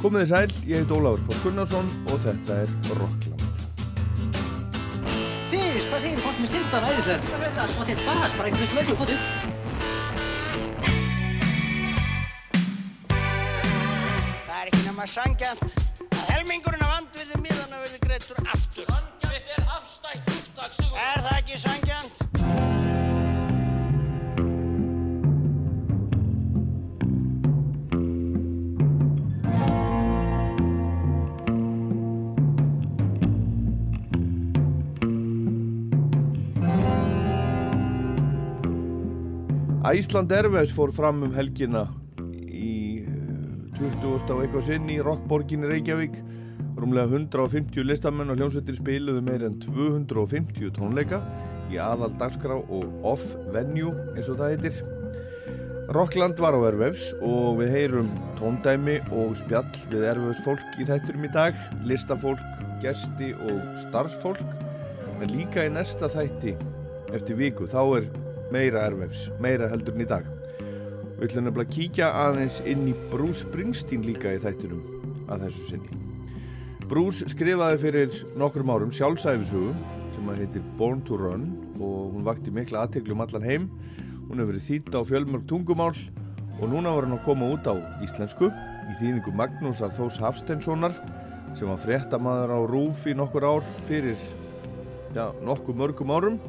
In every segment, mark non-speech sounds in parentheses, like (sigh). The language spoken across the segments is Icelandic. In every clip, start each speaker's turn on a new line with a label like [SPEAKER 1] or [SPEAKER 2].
[SPEAKER 1] Komið þið sæl, ég heit Ólafur Pór Gunnarsson og þetta er Rockland.
[SPEAKER 2] Sís, hvað segir fólk með sildar veit það. Og þetta bara sprengur smöggu på þig.
[SPEAKER 3] Það er ekki nema sangjant að helmingurinn af andvirði miðana verði greittur aftur.
[SPEAKER 4] Sangjant er afstætt Sigur.
[SPEAKER 3] Er það ekki sangjant?
[SPEAKER 1] Æsland Airways fór fram um helgina í eh, 20. og eitthvað sinn í Rockborginni Reykjavík. Rúmlega 150 listamenn og hljómsveitir spiluðu meir en 250 tónleika í aðal dagskrá og off-venue eins og það heitir. Rockland var á Airwaves og við heyrum tóndæmi og spjall við Airwaves fólk í þætturum í dag, listafólk, gesti og starfsfólk, en líka í næsta þætti eftir viku þá er meira Airwaves, meira heldur en í dag. Við ætlum nefnilega að kíkja aðeins inn í Bruce Springsteen líka í þættunum að þessu sinni. Bruce skrifaði fyrir nokkrum árum sjálfsæfisugu sem að heitir Born to Run og hún vakti mikla aðteglu um allan heim. Hún hefur verið þýtt á fjölmörg tungumál og núna var hann að koma út á íslensku í þýningu Magnúsar Þós Hafsteinssonar sem var fréttamaður á Rúf í nokkur ár fyrir já, nokkur mörgum árum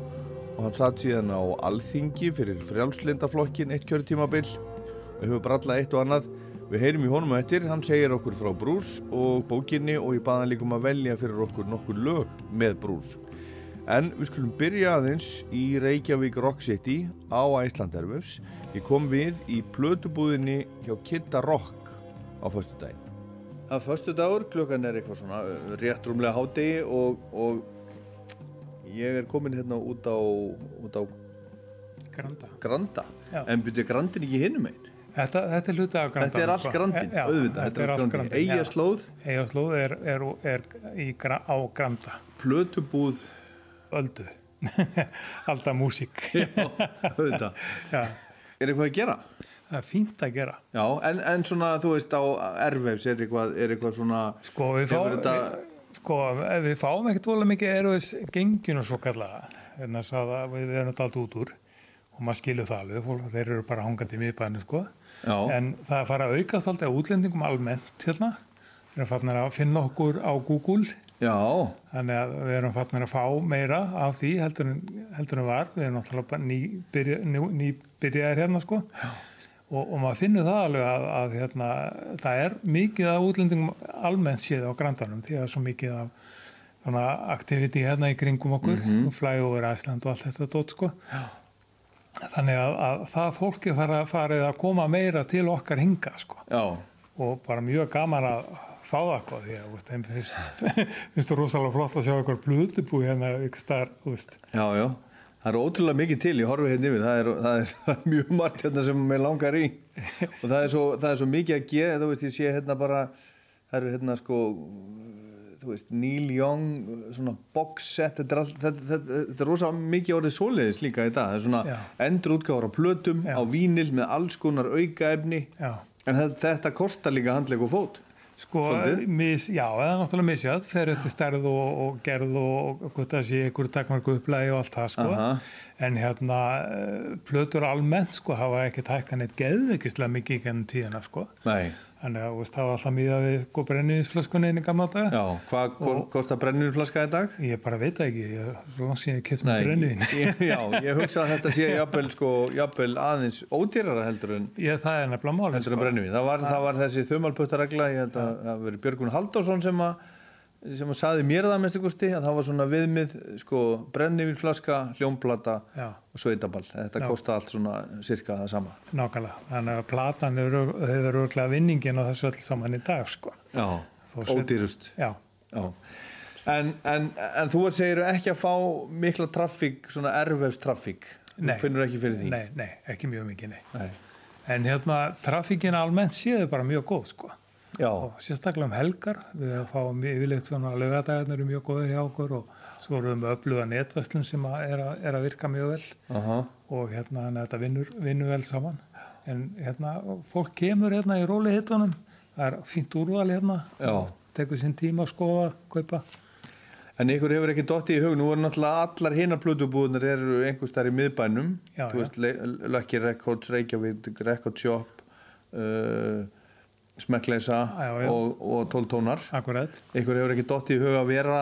[SPEAKER 1] og hann satt síðan á Alþingi fyrir frjálslindaflokkin eitt kjörtímabil og hefur brallað eitt og annað. Við heyrim í honum eftir, hann segir okkur frá Bruce og bókinni og ég baða hann líka um að velja fyrir okkur nokkur lög með Bruce. En við skulum byrja aðeins í Reykjavík Rock City á Iceland Airwaves. Ég kom við í plötubúðinni hjá Kitta Rock á förstu daginn. Það er förstu dagur, klukkan er eitthvað svona rétt rúmlega hádegi og, og ég er komin hérna út á, út á
[SPEAKER 5] Granda.
[SPEAKER 1] Granda.
[SPEAKER 5] Já.
[SPEAKER 1] En byrju Grandin ekki hinum einn?
[SPEAKER 5] Þetta, þetta er hluti af Granda.
[SPEAKER 1] Þetta er allt Grandin, auðvitað, þetta er allt Grandin. Eyja slóð,
[SPEAKER 5] Eyja slóð er, er, er í, á Granda.
[SPEAKER 1] plötubúð,
[SPEAKER 5] Öldu. (laughs) Alltaf músík. (laughs)
[SPEAKER 1] auðvitað.
[SPEAKER 5] Já,
[SPEAKER 1] Er eitthvað að gera?
[SPEAKER 5] það er fínt að gera.
[SPEAKER 1] Já, en, en svona, þú veist, á Airwaves er eitthvað, er eitthvað svona...
[SPEAKER 5] Sko, við, fá,
[SPEAKER 1] Hefur þetta-
[SPEAKER 5] við, sko, við fáum ekkert vola mikið erfis gengjuna svo kallaða. Þannig að það- við erum þetta allt út úr og maður skilur það alveg. Fólk, þeir eru bara hangandi í miðbæðinu, sko.
[SPEAKER 1] Já,
[SPEAKER 5] En það að fara að aukast alltaf útlendingum almennt hérna. Við erum fannir að finna okkur á Google
[SPEAKER 1] já,
[SPEAKER 5] Þannig að við erum fannir að fá meira af því heldur en, heldur en var. Við erum náttúrulega bara nýbyrja, ný, nýbyrjaðir hérna sko. Og, og maður finnur það alveg að, að hérna, það er mikið af útlendingum almennt séð á grandanum því að það er svo mikið af svona aktiviti hérna í kringum okkur, mm -hmm. flægur Æsland og allt þetta dót sko. Þannig að, að það fólki fara, farið að koma meira til okkar hinga sko og bara mjög gaman að fá það sko því að þú þeim finnst (laughs) það rosalega flott að sjá eitthvað blöðubú hérna ykkur starf, þú
[SPEAKER 1] já, já. Það er ótrúlega mikið til, ég horfi hérna yfir, það er, það er, það (laughs) er mjög margt hérna sem mér langar í. Og það er svo, það er svo mikið að gera, þú veist, ég sé hérna bara, það eru hérna sko, þú veist, Neil Young, svona box set, þetta er, all, þetta, þetta, þetta er rosa mikið orðið svoleiðis líka í dag, það er svona endur útgáður á plötum,
[SPEAKER 5] Já.
[SPEAKER 1] á vínil með alls konar aukaefni,
[SPEAKER 5] já,
[SPEAKER 1] en þetta, þetta kostar líka handleg og fót.
[SPEAKER 5] Sko, mis, já, það er náttúrulega misjað fer eftir stærð og, og gerð og, og hvort það sé ykkur takmarku upplægi og allt það sko,
[SPEAKER 1] Aha.
[SPEAKER 5] en hérna eh, plötur almennt sko hafa ekki tækkan eitt geðveikislega mikið í gennum tíðina sko,
[SPEAKER 1] Nei,
[SPEAKER 5] þannig að það var alltaf mýða við sko brenniðisflöskunni inn í gamla daga
[SPEAKER 1] já, hvað ko- kostar brennurflaska í dag?
[SPEAKER 5] ég bara veit ekki, ég, svo langt síðan ég kett
[SPEAKER 1] Nei,
[SPEAKER 5] með brenniðin
[SPEAKER 1] ég, já, ég hugsa að þetta sé jafnvel, sko, aðeins ódýrara heldur en,
[SPEAKER 5] ég, það er nefnilega málið
[SPEAKER 1] heldur en brennivín. Það var, það var þessi þumalputtaregla, ég held að það verið Björgun Halldórsson sem að sem að saði mér það mest ykkursti að það var svona viðmið, sko, brennivínflaska, hljómplata
[SPEAKER 5] Já.
[SPEAKER 1] og sveitaball. Þetta kosti allt svona cirka það sama.
[SPEAKER 5] Nákvæmlega, þannig að platan hefur hefur örglega vinningin á þessu öll saman í dag sko.
[SPEAKER 1] Já, ódýrust.
[SPEAKER 5] Já,
[SPEAKER 1] Já. En, en, en þú segir ekki að fá mikla traffík, svona erfefs traffík.
[SPEAKER 5] Nei.
[SPEAKER 1] Þú finnur ekki fyrir því.
[SPEAKER 5] nei, nei, ekki mjög mikið, nei.
[SPEAKER 1] Nei.
[SPEAKER 5] En hérna, trafíkin almennt séðu bara mjög góð sko.
[SPEAKER 1] Já,
[SPEAKER 5] Og sérstaklega um helgar, við fáum yfirleitt svona lögadagarnir eru mjög góðir hjá okkur og svo erum við öfluga netverslun sem að er, að, er að virka mjög vel.
[SPEAKER 1] Aha,
[SPEAKER 5] og hérna þetta vinnur, vinnur vel saman. En hérna, fólk kemur hérna í róli hittunum það er fínt úrval hérna. Tekur sinn tíma að skoða, kaupa.
[SPEAKER 1] En ykkur hefur ekki dottið í hug, nú er náttúrulega allar hinnar plötubúðunar eru einhvers þar í miðbænum,
[SPEAKER 5] Já,
[SPEAKER 1] þú veist, Lucky Records, Reykjavík, Record Shop, uh, Smekkleisa og, og 12 tónar.
[SPEAKER 5] akkurat.
[SPEAKER 1] Ykkur hefur ekki dottið í hug að vera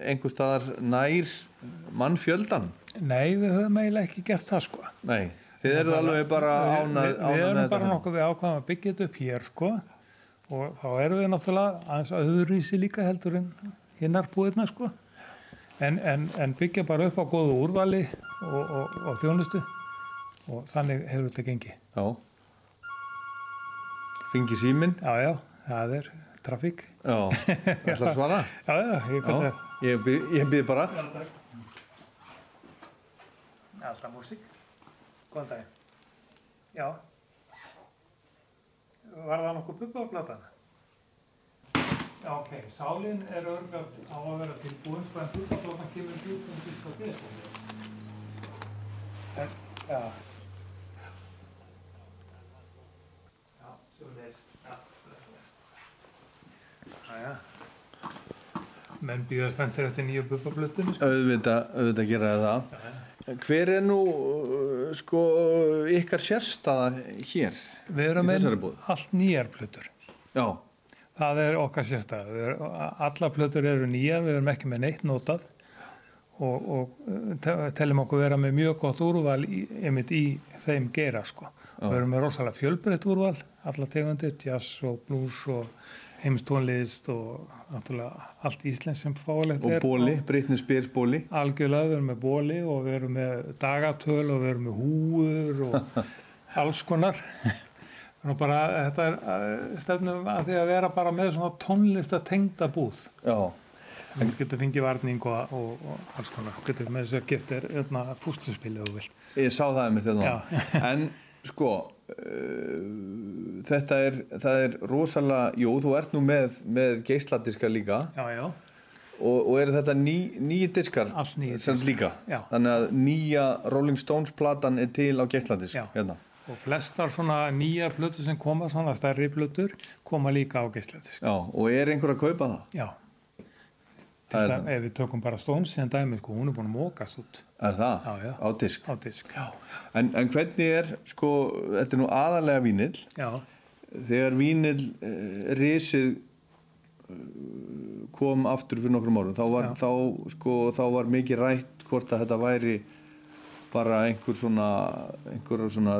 [SPEAKER 1] einhvers staðar nær mannfjöldan?
[SPEAKER 5] Nei, við höfum eiginlega ekki gert það sko.
[SPEAKER 1] Nei, þið eru alveg bara ánað
[SPEAKER 5] við, við erum bara nokkuð við ákvæðum að byggja þetta upp hér sko. Og þá erum við náttúrulega aðeins öðruvísi líka heldur en hinnar búðirna sko. En, en, en byggja bara upp á góðu úrvali og, og, og þjónustu. Og þannig hefur þetta gengið.
[SPEAKER 1] Já. Ringi síminn.
[SPEAKER 5] Já, já, það er trafík
[SPEAKER 1] Já, (laughs) ætlar að svara?
[SPEAKER 5] Já, já, ég kann
[SPEAKER 1] ég ég byrð bara.
[SPEAKER 5] Alltaf músík Góðan daginn Já Var það nokkuð bubba á platan? Já, ok, sálinn er örgulega á að vera tilbúin sko en bubba platan kemur út um fyrsta desember En, já Já, svo leys Já, svo Já, Menn býða spenntir eftir nýju bubba plötunni sko.
[SPEAKER 1] Auðvitað, auðvitað gera það.
[SPEAKER 5] Já, já.
[SPEAKER 1] Hver er nú uh, sko ykkar sérstaða hér?
[SPEAKER 5] Við erum með allt nýjar plötur.
[SPEAKER 1] Já,
[SPEAKER 5] Það er okkar sérstæð. Alla plötur eru nýjar, við erum ekki með neitt notað og, og uh, te- teljum okkur vera með mjög gott úrval í, einmitt í þeim gera sko. Við erum með rosalega fjölbreytt úrval, alla tegundir, jazz og blues og heimstónlist og allt Íslands sem fáilegt
[SPEAKER 1] og
[SPEAKER 5] er.
[SPEAKER 1] bóli, Britney Spears bóli.
[SPEAKER 5] Algjörlega, við erum með bóli og við erum með dagatöl og við erum með húur og (laughs) alls konar. Nú bara, þetta er eh, stefnum að því að vera bara með svona tónlista tengda búð.
[SPEAKER 1] Já,
[SPEAKER 5] En getur fengið varning og, og, og alls konar. Getur með þess að giftir hérna, púsluspilið og vilt.
[SPEAKER 1] ég sá það með þetta.
[SPEAKER 5] Já.
[SPEAKER 1] en sko, uh, þetta er, er rosalega, jú, þú ert nú með, með geisladiska líka
[SPEAKER 5] Já, já,
[SPEAKER 1] og, og eru þetta ný, nýji diskar? Sem líka?
[SPEAKER 5] Já.
[SPEAKER 1] Þannig að nýja Rolling Stones platan er til á geisladisk hérna.
[SPEAKER 5] og flestar svona nýjar plötur sem koma, svona stærri plötur, koma líka á geislatisk.
[SPEAKER 1] Já, og er einhver að kaupa það?
[SPEAKER 5] Já.
[SPEAKER 1] Það,
[SPEAKER 5] ef við tökum bara Stones sem dæmi, sko, hún er búin að mókast út
[SPEAKER 1] Er það?
[SPEAKER 5] Já, já.
[SPEAKER 1] Á disk?
[SPEAKER 5] á disk.
[SPEAKER 1] En, en hvernig er, sko, þetta er nú aðalega vínill
[SPEAKER 5] Já,
[SPEAKER 1] þegar vínill uh, risið uh, kom aftur fyrir nokkrum árum þá var, þá, sko, þá var mikið rætt hvort að þetta væri bara einhver svona einhver svona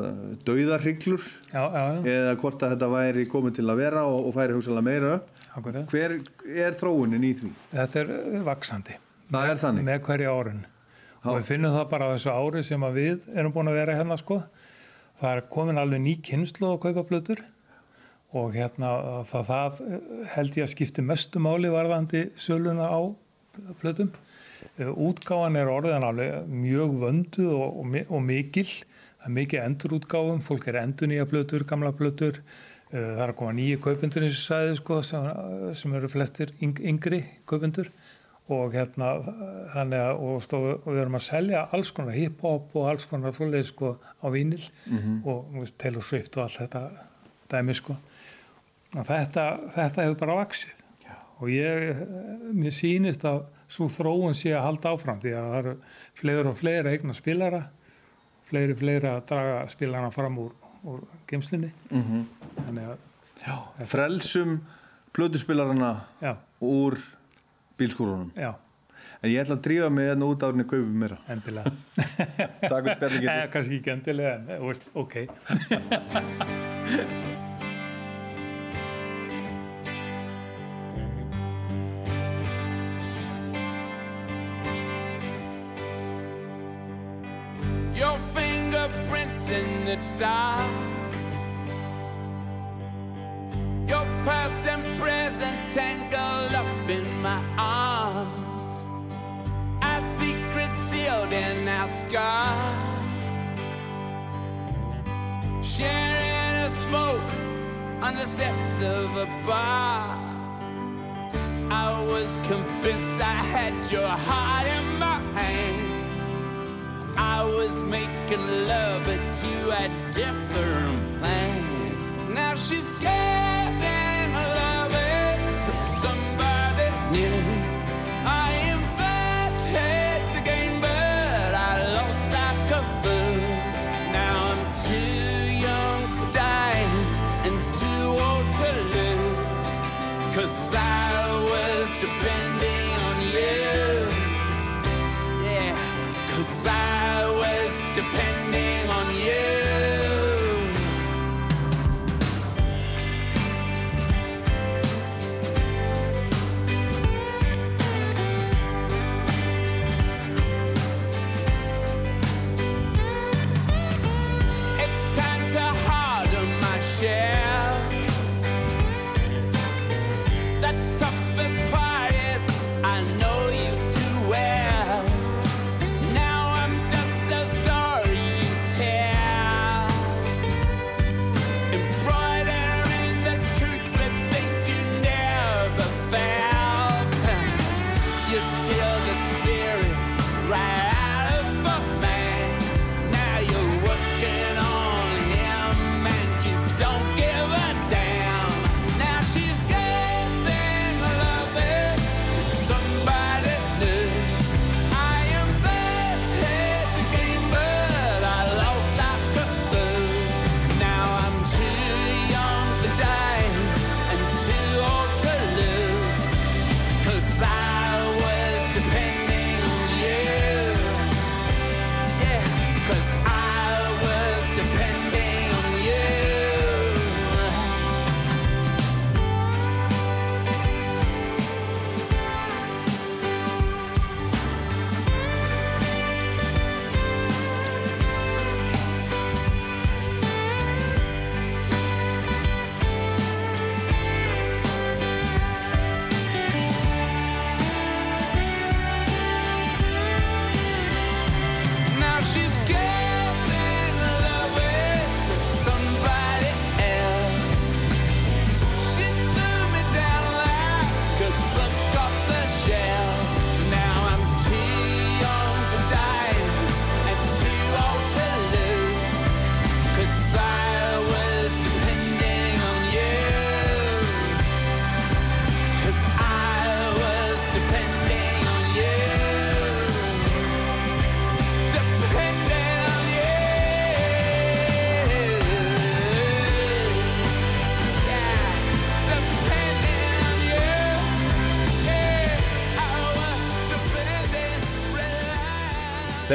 [SPEAKER 5] já.
[SPEAKER 1] eða hvort að þetta væri komið til að vera og, og færi hugsalega meira upp.
[SPEAKER 5] Akkurat.
[SPEAKER 1] hver er þróunin í því?
[SPEAKER 5] Þetta er uh, vaksandi
[SPEAKER 1] Það er þannig.
[SPEAKER 5] Með hverju árun og við finnum það bara á þessu ári sem við erum búin að vera hérna sko. Það er komin alveg ný kynslu að kaupa plötur og hérna það, það uh, held ég að skipti mestu máli varðandi söluna á plötum. Uh, útgáfan er orðin alveg mjög vönduð og, og, og mikil. Það er mikið endurútgáfum. Fólk er endur nýja plötur, gamla plötur. Uh, það er að koma nýju kaupendur eins og sagði sko, sem, sem eru flestir yng, yngri kaupendur. Og hérna að og, stóð, og við erum að selja alls konar hip-hop og alls konar svoleiðis sko á vínil og þú veist, Taylor Swift og allt þetta dæmi sko. Og þetta, þetta hefur bara vaksið og ég, mér sýnist að svo þróun sé að halda áfram því að það eru fleiri og fleiri eignar spilara fleiri og fleiri að draga spilarna fram úr, úr geimslunni þannig að,
[SPEAKER 1] Já. frelsum plötuspilarana
[SPEAKER 5] já,
[SPEAKER 1] úr bílskúrunum.
[SPEAKER 5] Já,
[SPEAKER 1] en ég ætla að drífa mig hérna út árni kaupum meira
[SPEAKER 5] endilega.
[SPEAKER 1] Takk fyrir spjalli
[SPEAKER 5] Eða (laughs) kannski ekki endilega, en veist, ok. (laughs)
[SPEAKER 6] scars. Sharing a smoke on the steps of a bar. I was convinced I had your heart in my hands. I was making love, but you had different plans. Now she's giving depending on you. Yeah, cause I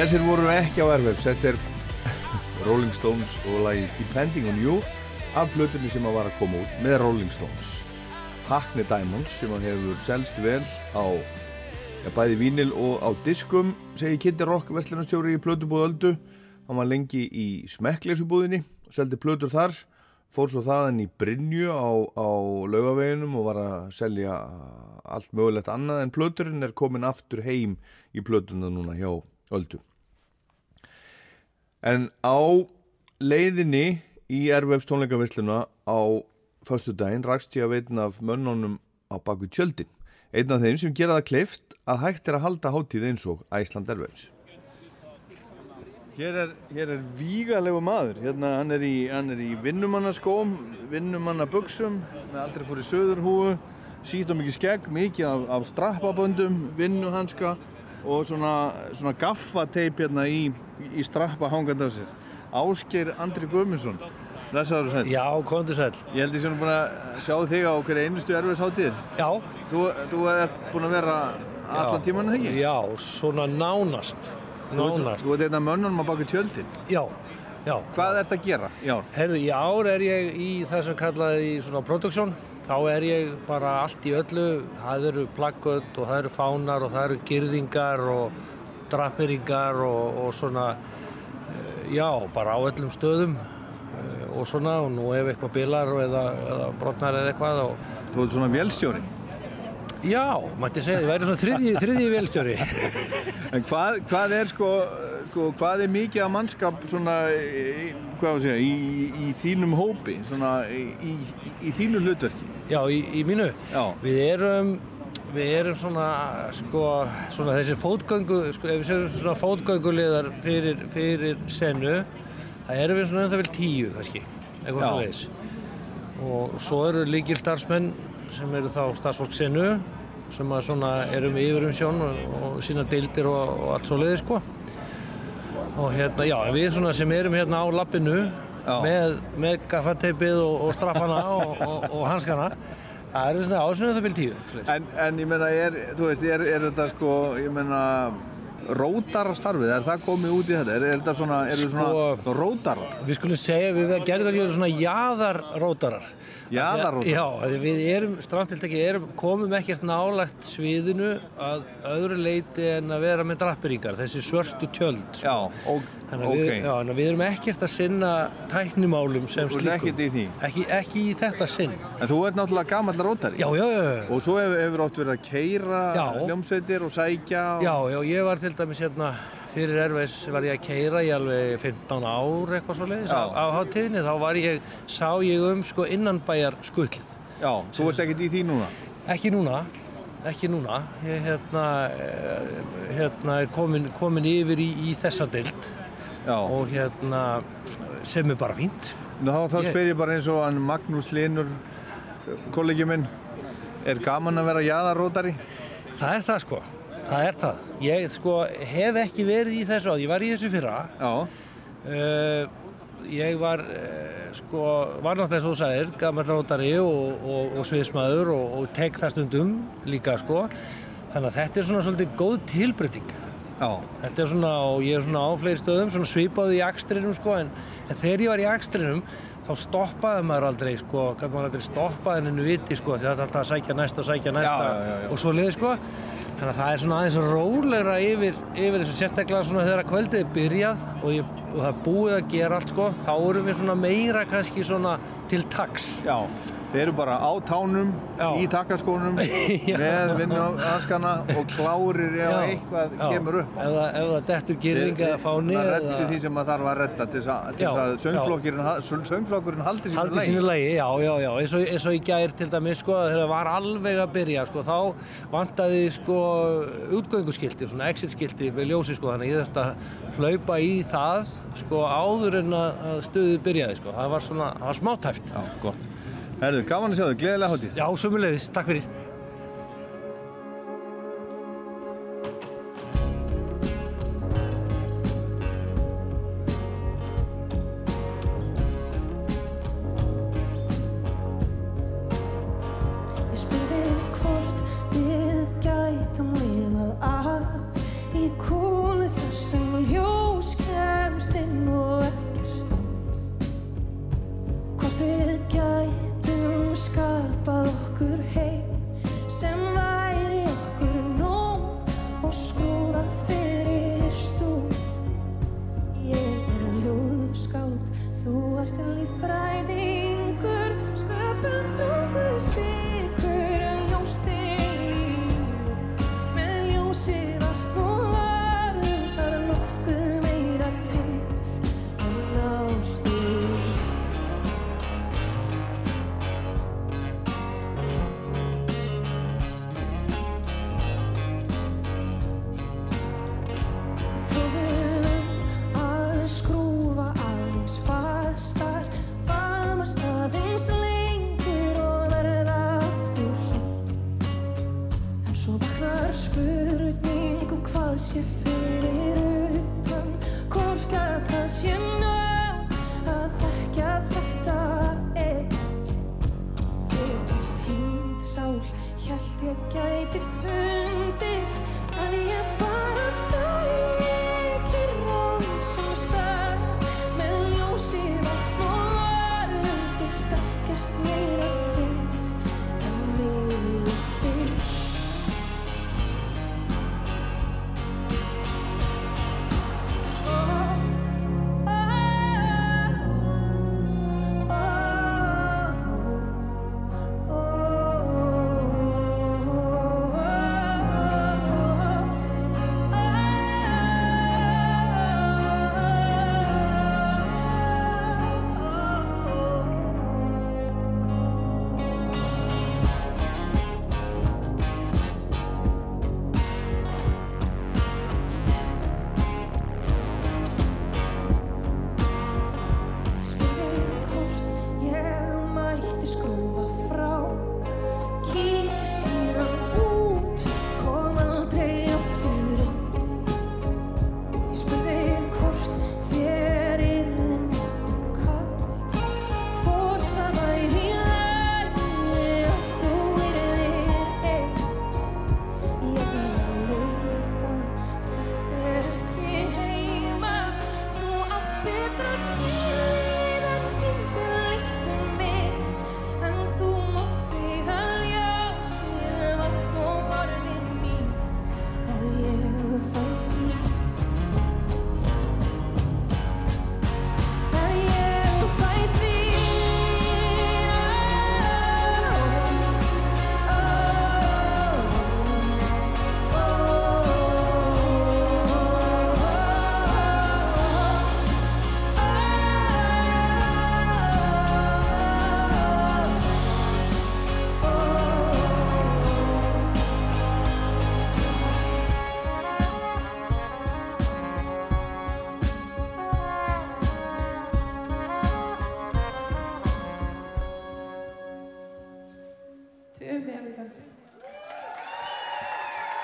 [SPEAKER 1] Þessir voru ekki á Airwaves, þetta er (laughs) Rolling Stones og lagi Depending on You af blötunni sem að var að koma út með Rolling Stones. Hackney Diamonds sem að hefur selst vel á ja, bæði vínil og á diskum segi Kitty Rock, vestlunarstjóri í plötubúð Öldu. Hann var lengi í smekkleysubúðinni seldi plötur þar fór svo þaðan í Brynju á, á laugaveginum og var að selja allt mögulegt annað en plöturinn er komin aftur heim í plötuna núna hjá Öldu En á leiðinni í Airwaves tónleikavisluna á föstu daginn rakst ég að veitin af mönnunum á baku tjöldin. Einn af þeim sem gera það kleift að hægt er að halda hátíð eins og Æsland Airwaves. Hér er, hér er vígalegu maður. Hérna, hann er í, í vinnumannaskóm, vinnumannabuxum, með aldrei fór í söðurhúu, og mikið skegg, mikið af, af strappaböndum, vinnuhanska og svona, svona gaffateip hérna í, í strappa hangand af sér. Ásgeir Andri Guðmundsson, blessaður og sæll.
[SPEAKER 7] Já, komdu sæl.
[SPEAKER 1] Ég held ég sem búin að sjá þig á hverju einustu erfiðs hátíð.
[SPEAKER 7] Já,
[SPEAKER 1] Þú, þú er búin að vera allan tíman, ekki?
[SPEAKER 7] já, svona nánast.
[SPEAKER 1] Þú
[SPEAKER 7] Nánast.
[SPEAKER 1] Þú ert einn af mönnunum á baku tjöldin.
[SPEAKER 7] Já, já.
[SPEAKER 1] Hvað ert að gera í ár?
[SPEAKER 7] Herru, í ár er ég í það sem kallaði svona production. Þá er ég bara allt í öllu. Það eru plaggöld og það eru fánar og það eru girðingar og drapperingar og, og svona, eh, já, bara á öllum stöðum eh, og svona og nú ef eitthvað bilar eða, eða brotnar eða eitthvað og
[SPEAKER 1] Þú ert svona vélstjóri.
[SPEAKER 7] já, mætti segja, ég væri svona þriðji, þriðji velstjóri.
[SPEAKER 1] En hvað, hvað er sko, sko, hvað er mikið af mannskap svona, á að segja, í, í, þínum hópi, svona, í, í, í þínu hlutverki?
[SPEAKER 7] Já, í, í mínu.
[SPEAKER 1] Já.
[SPEAKER 7] Við erum, við erum svona, sko, svona þessi fótgöngu, sko, ef við segjum svona fótgönguleðar fyrir, fyrir sennu, það erum við svona um það vel tíu, kannski, eitthvað
[SPEAKER 1] Já.
[SPEAKER 7] svo leiðis. Og svo eru líkil starfsmenn sem eru þá starfsfólk sennu, sem að svona erum yfir um sjón og, og sína deildir og, og allt svo leiðis, sko. Og hérna, já, við svona sem erum hérna á lappinu
[SPEAKER 1] Já.
[SPEAKER 7] með, með gaffateipið og, og strappana og, og, og hanskana, það eru svona ásynum það vil tíu.
[SPEAKER 1] En, en ég meina, er, þú veist, er, er þetta sko, ég meina, rótar á starfið, er það komið út í þetta? Er, er þetta svona, eru
[SPEAKER 7] Sko-
[SPEAKER 1] svona rótar?
[SPEAKER 7] Við skulum segja, við getum kannski svona jaðarrótarar.
[SPEAKER 1] Jaðarrótar?
[SPEAKER 7] Já, við erum, strandtiltæki, erum, komum ekkert nálægt sviðinu að öðru leiti en að vera með drapperingar, þessi svörtu tjöld. sko.
[SPEAKER 1] Já, og,
[SPEAKER 7] Þannig að
[SPEAKER 1] ok.
[SPEAKER 7] við, já, þannig að við erum ekkert að sinna tæknimálum sem
[SPEAKER 1] Þú ert
[SPEAKER 7] slíkum.
[SPEAKER 1] ekkert í því?
[SPEAKER 7] Ekki, ekki í þetta sinn.
[SPEAKER 1] En þú ert náttúrulega gamall rótari?
[SPEAKER 7] Já, já, já.
[SPEAKER 1] Og svo hefur, hefur oft verið að keira hljómsveitir og sækja og...
[SPEAKER 7] Já, já, ég var til dæmis hérna, fyrir erfis var ég að keira í alveg 15 ár eitthvað svo leiðis á, á hátíðinni, þá var ég, sá ég um sko innanbæjar skullið.
[SPEAKER 1] Já, þú ert ekkert í því núna?
[SPEAKER 7] Ekki núna, ekki núna, ég hérna, eh, hérna er komin, komin yfir í, í þessa deild
[SPEAKER 1] Já.
[SPEAKER 7] og hérna sem er bara fínt.
[SPEAKER 1] Nú, þá, þá
[SPEAKER 7] Ég-
[SPEAKER 1] spyr ég bara eins og hann Magnús Linur, kollegi minn, er gaman að vera jaðarrótari?
[SPEAKER 7] Það er það sko, það er það. Ég sko hef ekki verið í þessu áður, ég var í þessu fyrra.
[SPEAKER 1] Já,
[SPEAKER 7] Uh, ég var uh, sko, var náttúrulega eins og þú sagðir gammal rótari og, og, og sviðismæður og, og tek það stundum líka sko. Þannig að þetta er svona svolítið góð tilbreyting.
[SPEAKER 1] Já,
[SPEAKER 7] þetta er svona og ég er svona á fleiri stöðum svona svipaði í akstrinum sko en, en þegar ég var í akstrinum þá stoppaði maður aldrei sko gæti maður aldrei stoppaði en ennu viti sko því það er alltaf að sækja næsta og sækja næsta
[SPEAKER 1] já, já, já.
[SPEAKER 7] og svo liði sko þannig að það er svona aðeins rólegra yfir, yfir þessu sérstaklega svona þegar kvöldið er byrjað og, ég, og það er búið að gera allt sko þá erum við svona meira kannski svona til taks
[SPEAKER 1] já. Þeir eru bara á tánum,
[SPEAKER 7] Já.
[SPEAKER 1] í takkaskónum, (laughs) með vinnuhanskana og klárir ef eitthvað
[SPEAKER 7] já.
[SPEAKER 1] kemur upp.
[SPEAKER 7] ef það, það dettur gyrðing eða fáni
[SPEAKER 1] Það reddi því sem maður þarf að redda til þess að, söngflokkurinn, ha- söngflokkurinn haldi sínu
[SPEAKER 7] haldið sínu lagi, já, já, já, eins og, eins og í gær til dæmis, sko, þegar það var alveg að byrja, sko, þá vantaði, sko, útgönguskilti, svona exit-skilti með ljósi, sko, þannig ég þurfti að hlaupa í það, sko, áður en að að stuðið byrjaði, sko, það var svona, það var smátæft.
[SPEAKER 1] Já, gott. Herðu, gaman að sjá þig, gleðilega hátíð.
[SPEAKER 7] Já, sömuleiðis, takk fyrir.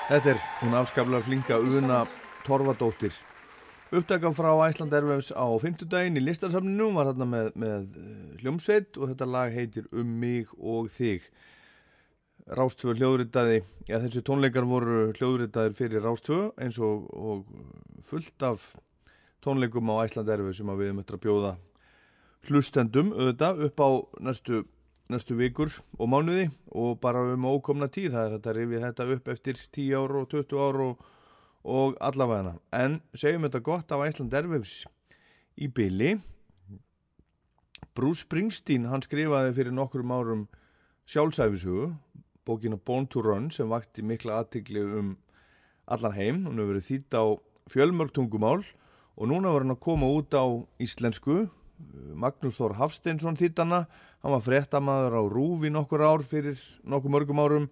[SPEAKER 8] Þetta er
[SPEAKER 1] hún afskaplega flinka Una Torfadóttir. Upptakan frá Æsland Erfems á fimmtudaginn í listarsamninu var þarna með, með eh, hljómsveit og þetta lag heitir Um mig og þig. Rástfö hljóðritaði, já þessi tónleikar voru hljóðritaðir fyrir Rástfö eins og, og fullt af tónleikum á Æsland Erfems sem við eftir að bjóða hlustendum auðvitað upp á næstu næstu vikur og mánuði og bara um ókomna tíð það er þetta rifið þetta upp eftir 10 ár og 20 ár og, og allavega en segjum þetta gott af Æsland Erfefs í byli Bruce Springsteen hann skrifaði fyrir nokkrum árum sjálfsæfisugu bókina Born to Run sem vakti mikla aðtikli um allan heim. Hún hefur verið þýtt á fjölmörg tungumál og núna var hann að koma út á íslensku Magnús Þór Hafsteinsson þýttana hann var fréttamaður á Rúfi nokkur ár fyrir nokkur mörgum árum.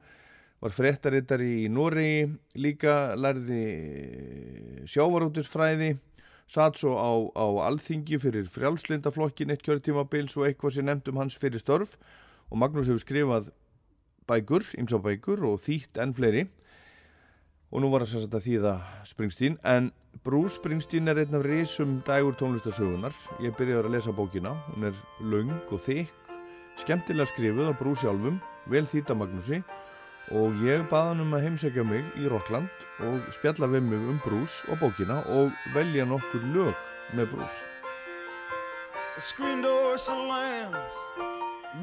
[SPEAKER 1] Var fréttarittari í Noregi líka lærði sjávarútisfræði satt svo á, á alþingi fyrir frjálslindaflokkin eitt kjörtímabils og eitthvað sem nefnd um hans fyrir störf. Og Magnús hefur skrifað bækur, ymsá bækur og þýtt enn fleiri og nú var það sem sagt að þýða Springsteen en Bruce Springsteen er einn af risum dægur tónlistasögunar ég byrjaði að lesa bókina, hún er löng og þykk, skemmtilega skrifuð af Bruce sjálfum, vel þýta Magnúsi. Og ég baði hann um að heimsækja mig í Rockland og spjalla við mig um Bruce og bókina og velja nokkur lög með Bruce.
[SPEAKER 9] The screen door slams,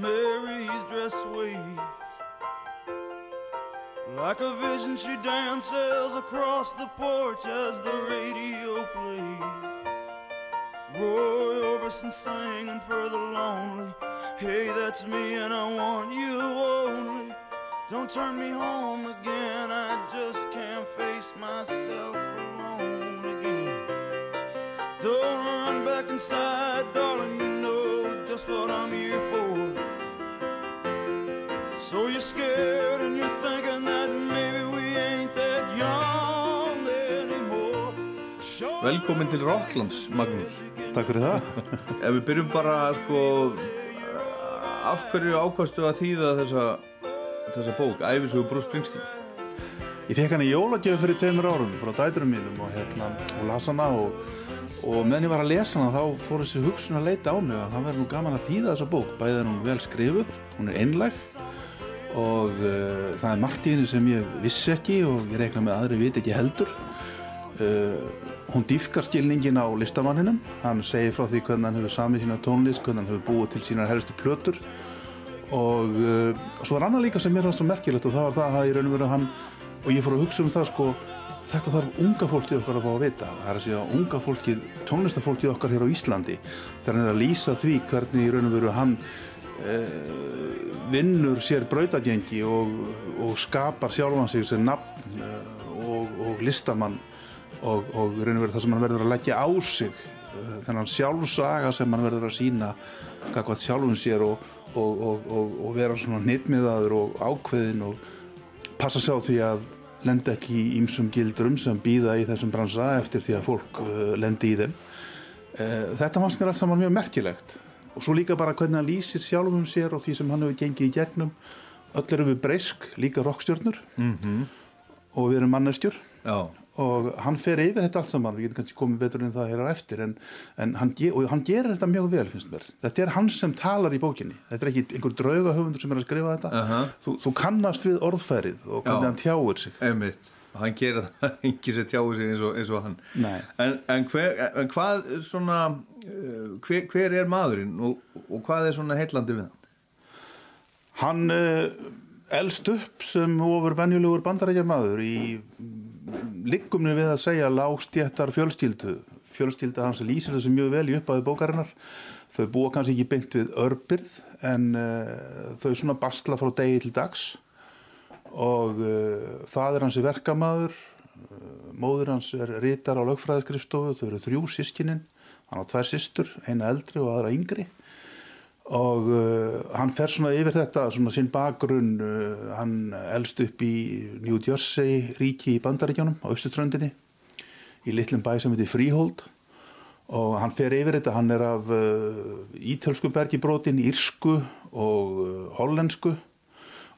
[SPEAKER 9] Mary's dress waves. Like a vision, she dances across the porch as the radio plays. Roy Orbison singing for the lonely. Hey, that's me, and I want you only. Don't turn me home again, I just can't face myself alone again. Don't run back inside, darling, you know just what I'm here for. So you're scared and you're thinking that maybe we ain't that young anymore.
[SPEAKER 1] Velkomin til Rocklands, Magnús
[SPEAKER 10] Takk fyrir það.
[SPEAKER 1] Ef við byrjum bara sko af hverju ákvastu að þýða þessa, þessa bók, Æfisugur Bruce Springsteen
[SPEAKER 10] Ég fekk hann í jólagjöf fyrir tveimur árum frá dæturum mínum og, hérna, og las hana og, og meðan ég var að lesa hana þá fór þessi hugsun að leita á mig að það verður nú gaman að þýða þessa bók. Bæðið er hún vel skrifuð, hún er einlæg og uh, það er margt í henni sem ég vissi ekki og ég reikna með að aðri viti ekki heldur. Uh, hún dýfkar skilningin á listamanninum, hann segir frá því hvernig hann hefur samið sína tónlist, hvernig hann hefur búið til sínar herristu plötur og uh, svo er annað líka sem mér fannst svo merkilegt og það var það að í raun og veru hann og ég fór að hugsa um það sko þetta þarf unga fólkið okkar að fá að vita. Það er að segja unga fólkið, tónlistafólkið okkar hér á Íslandi. Hann er að lýsa því hvernig í raun og veru hann eh, vinnur sér brautagengi og, og skapar sjálfan sig sem nafn eh, og, og listamann og, og raun og veru það sem hann verður að leggja á sig eh, þennan sjálfsaga sem hann verður að sína hvað sjálfum sér og, vera svona nýttmiðaður og ákveðin og passa sig á því að lenda ekki í ýmsum gildrum sem býða í þessum bransa eftir því að fólk uh, lendi í þeim. Uh, þetta fannst mér allt saman mjög merkilegt. Og svo líka bara hvernig hann lýsir sjálfum sér og því sem hann hefur gengið í gegnum. Öll erum við breysk, líka rockstjörnur.
[SPEAKER 1] Mm
[SPEAKER 10] og við erum mannestjur og hann fer yfir þetta allt saman, við getum kannski komið betur en það hér á eftir en, en hann, og hann gerir þetta mjög vel finnst mér. Þetta er hann sem talar í bókinni, þetta er ekki einhver draugahöfundur sem er að skrifa þetta,
[SPEAKER 1] Aha.
[SPEAKER 10] þú, þú kannast við orðfærið og hvernig
[SPEAKER 1] Já.
[SPEAKER 10] hann tjáir sig.
[SPEAKER 1] einmitt hann gerir það, ekki sér tjáu sig eins og, eins og hann en, en, hver, en hvað svona uh, hver, hver er maðurinn og, og hvað er svona heillandi við hann?
[SPEAKER 10] Hann uh, elst upp sem ofur venjulegur bandarækjar maður í liggumni við að segja lágstjættar fjölskyldu. Fjölskylda hans lýsir þessu mjög vel í uppáðu bókarinnar. Þau búa kannski ekki beint við örbyrð en uh, þau svona bastla frá degi til dags og uh, fadir hans er verkamaður, uh, móður hans er rítar á lögfræðiskrifstofu, þau eru þrjú sískinin, hann á tvær systur, eina eldri og aðra yngri og uh, hann fer svona yfir þetta svona sinn bakgrunn uh, hann elst upp í New Jersey ríki í bandaríkjónum á Östuströndinni í litlum bæ sem heitir Freehold. Og hann fer yfir þetta hann er af uh, ítölsku bergibrótin, írsku og uh, hollensku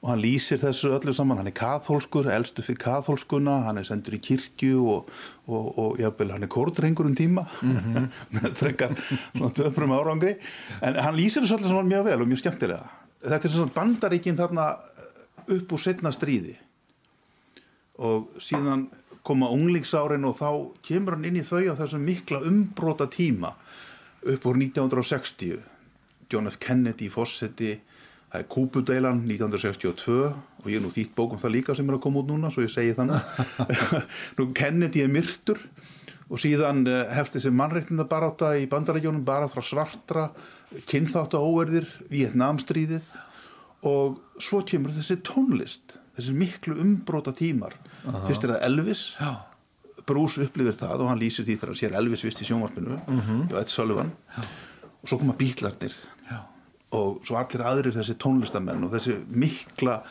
[SPEAKER 10] og hann lýsir þessu öllu saman, hann er kathólskur, elstu fyrir kathólskuna, hann er sendur í kirkju og, og, og jafnvel, hann er kórdrengur um tíma. (laughs) Með frekar svona töfrum árangri. En hann lýsir þessu öllu saman mjög vel og mjög skemmtilega. Þetta er svona bandaríkin þarna upp úr setna stríði. Og síðan koma unglingsárin og þá kemur hann inn í þau á þessum mikla umbrota tíma upp úr 1960 John F. Kennedy fórseti það er Kúpudeilan 1962 og ég er nú þýtt bókum það líka sem er að koma út núna svo ég segi þannig (laughs) nú Kennedy er myrtur og síðan eh, hefti þessi mannreikninda baráta í bandarækjónum bara frá svartra kynþáttu óerðir Vietnamstríðið og svo kemur þessi tónlist þessi miklu umbrota tímar
[SPEAKER 1] Aha.
[SPEAKER 10] fyrst er það Elvis
[SPEAKER 1] Já.
[SPEAKER 10] Bruce upplifir það og hann lýsir því þegar hann sér Elvis vist í sjónvarpinu
[SPEAKER 1] Mhm.
[SPEAKER 10] hjá Ed Sullivan og svo koma bítlarnir og svo allir aðrir þessi tónlistamenn og þessi mikla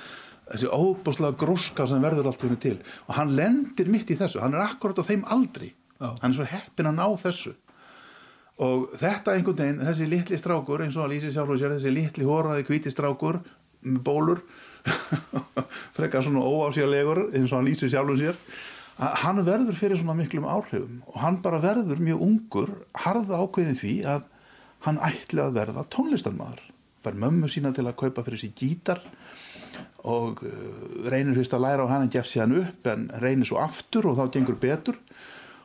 [SPEAKER 10] þessi óbúslega gróska sem verður allt henni til. Og hann lendir mitt í þessu. Hann er akkurat á þeim aldri.
[SPEAKER 1] Já.
[SPEAKER 10] hann er svo heppin að ná þessu. Og þetta einhvern veginn, þessi litli strákur eins og að lýsi sjálf og sér þessi litli hóraði hvíti strákur með bólur (laughs) frekar svona óásjálegur eins og hann lýsi sjálf og sér að hann verður fyrir svona miklum áhrifum. Og hann bara verður mjög ungur harða ákveðin því að hann ætli að verða tónlistarmaður. Fær mömmu sína til að kaupa fyrir sér gítar og uh, reynir fyrst að læra á hann en gef sér hann upp en reynir svo aftur og þá gengur betur.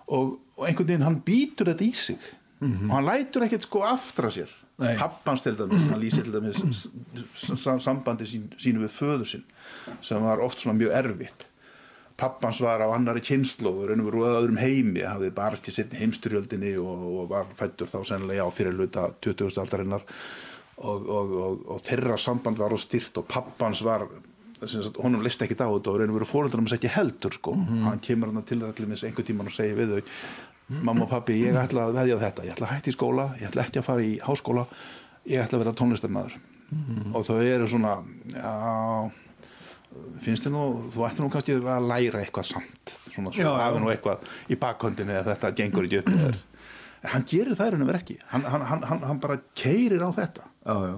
[SPEAKER 10] Og, og einhvern veginn hann býtur þetta í sig. Og hann lætur ekkert sko aftra sér. Pappans til dæmis, hann lýsir til dæmis sambandi sín, sínu við föður sinn sem var oft svona mjög erfitt pappans var á annari kynnslóð og raun og veru á öðrum heimi hafði barist í setni heimsturjöldinni og, og var fættur þá sennilega á fyrir luta 20. aldarinnar. Og, og, og, og þeirra samband var á styrt og pappans var sagt, honum listi ekkit á þetta og og veru fóreldrar með ekki heldur sko. Hann kemur hann til allir með einhver tíman og segir við þau mamma og pappi ég ætla að veðja þetta. Ég ætla að hætta í skóla, ég ætla ekki að fara í háskóla ég ætla að vera tónlistarmaður. Og þau eru svona já finnst þér nú, þú ætti nú kannski að læra eitthvað samt svona svo hafi nú eitthvað í bakhöndinni eða þetta gengur ekki upp en hann gerir það en verð ekki. Hann, hann, hann, hann, bara keirir á þetta.
[SPEAKER 1] Já, já.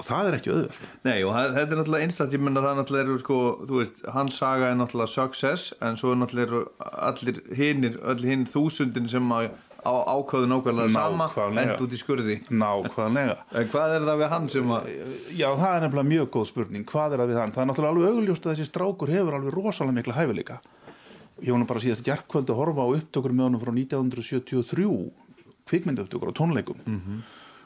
[SPEAKER 10] og það er ekki auðvelt.
[SPEAKER 1] Nei og þetta er náttúrulega einstætt, ég menna það náttúrulega eru sko, þú veist, hans saga er náttúrulega success en svo er náttúrulega allir hinnir, allir hinn þúsundin sem að á ákvæðu nákvæmlega sama end út í skurði
[SPEAKER 10] nákvæmlega (laughs)
[SPEAKER 1] En hvað er það við hann sem að
[SPEAKER 10] Já, það er nefnilega mjög góð spurning, hvað er það við hann? Það er náttúrulega alveg augljóst að þessi strákur hefur alveg rosalega mikla hæfileika. Ég nú bara síðast gerkvöld að horfa á upptökur með honum frá 1973, kvikmyndaupptökur á tónleikum.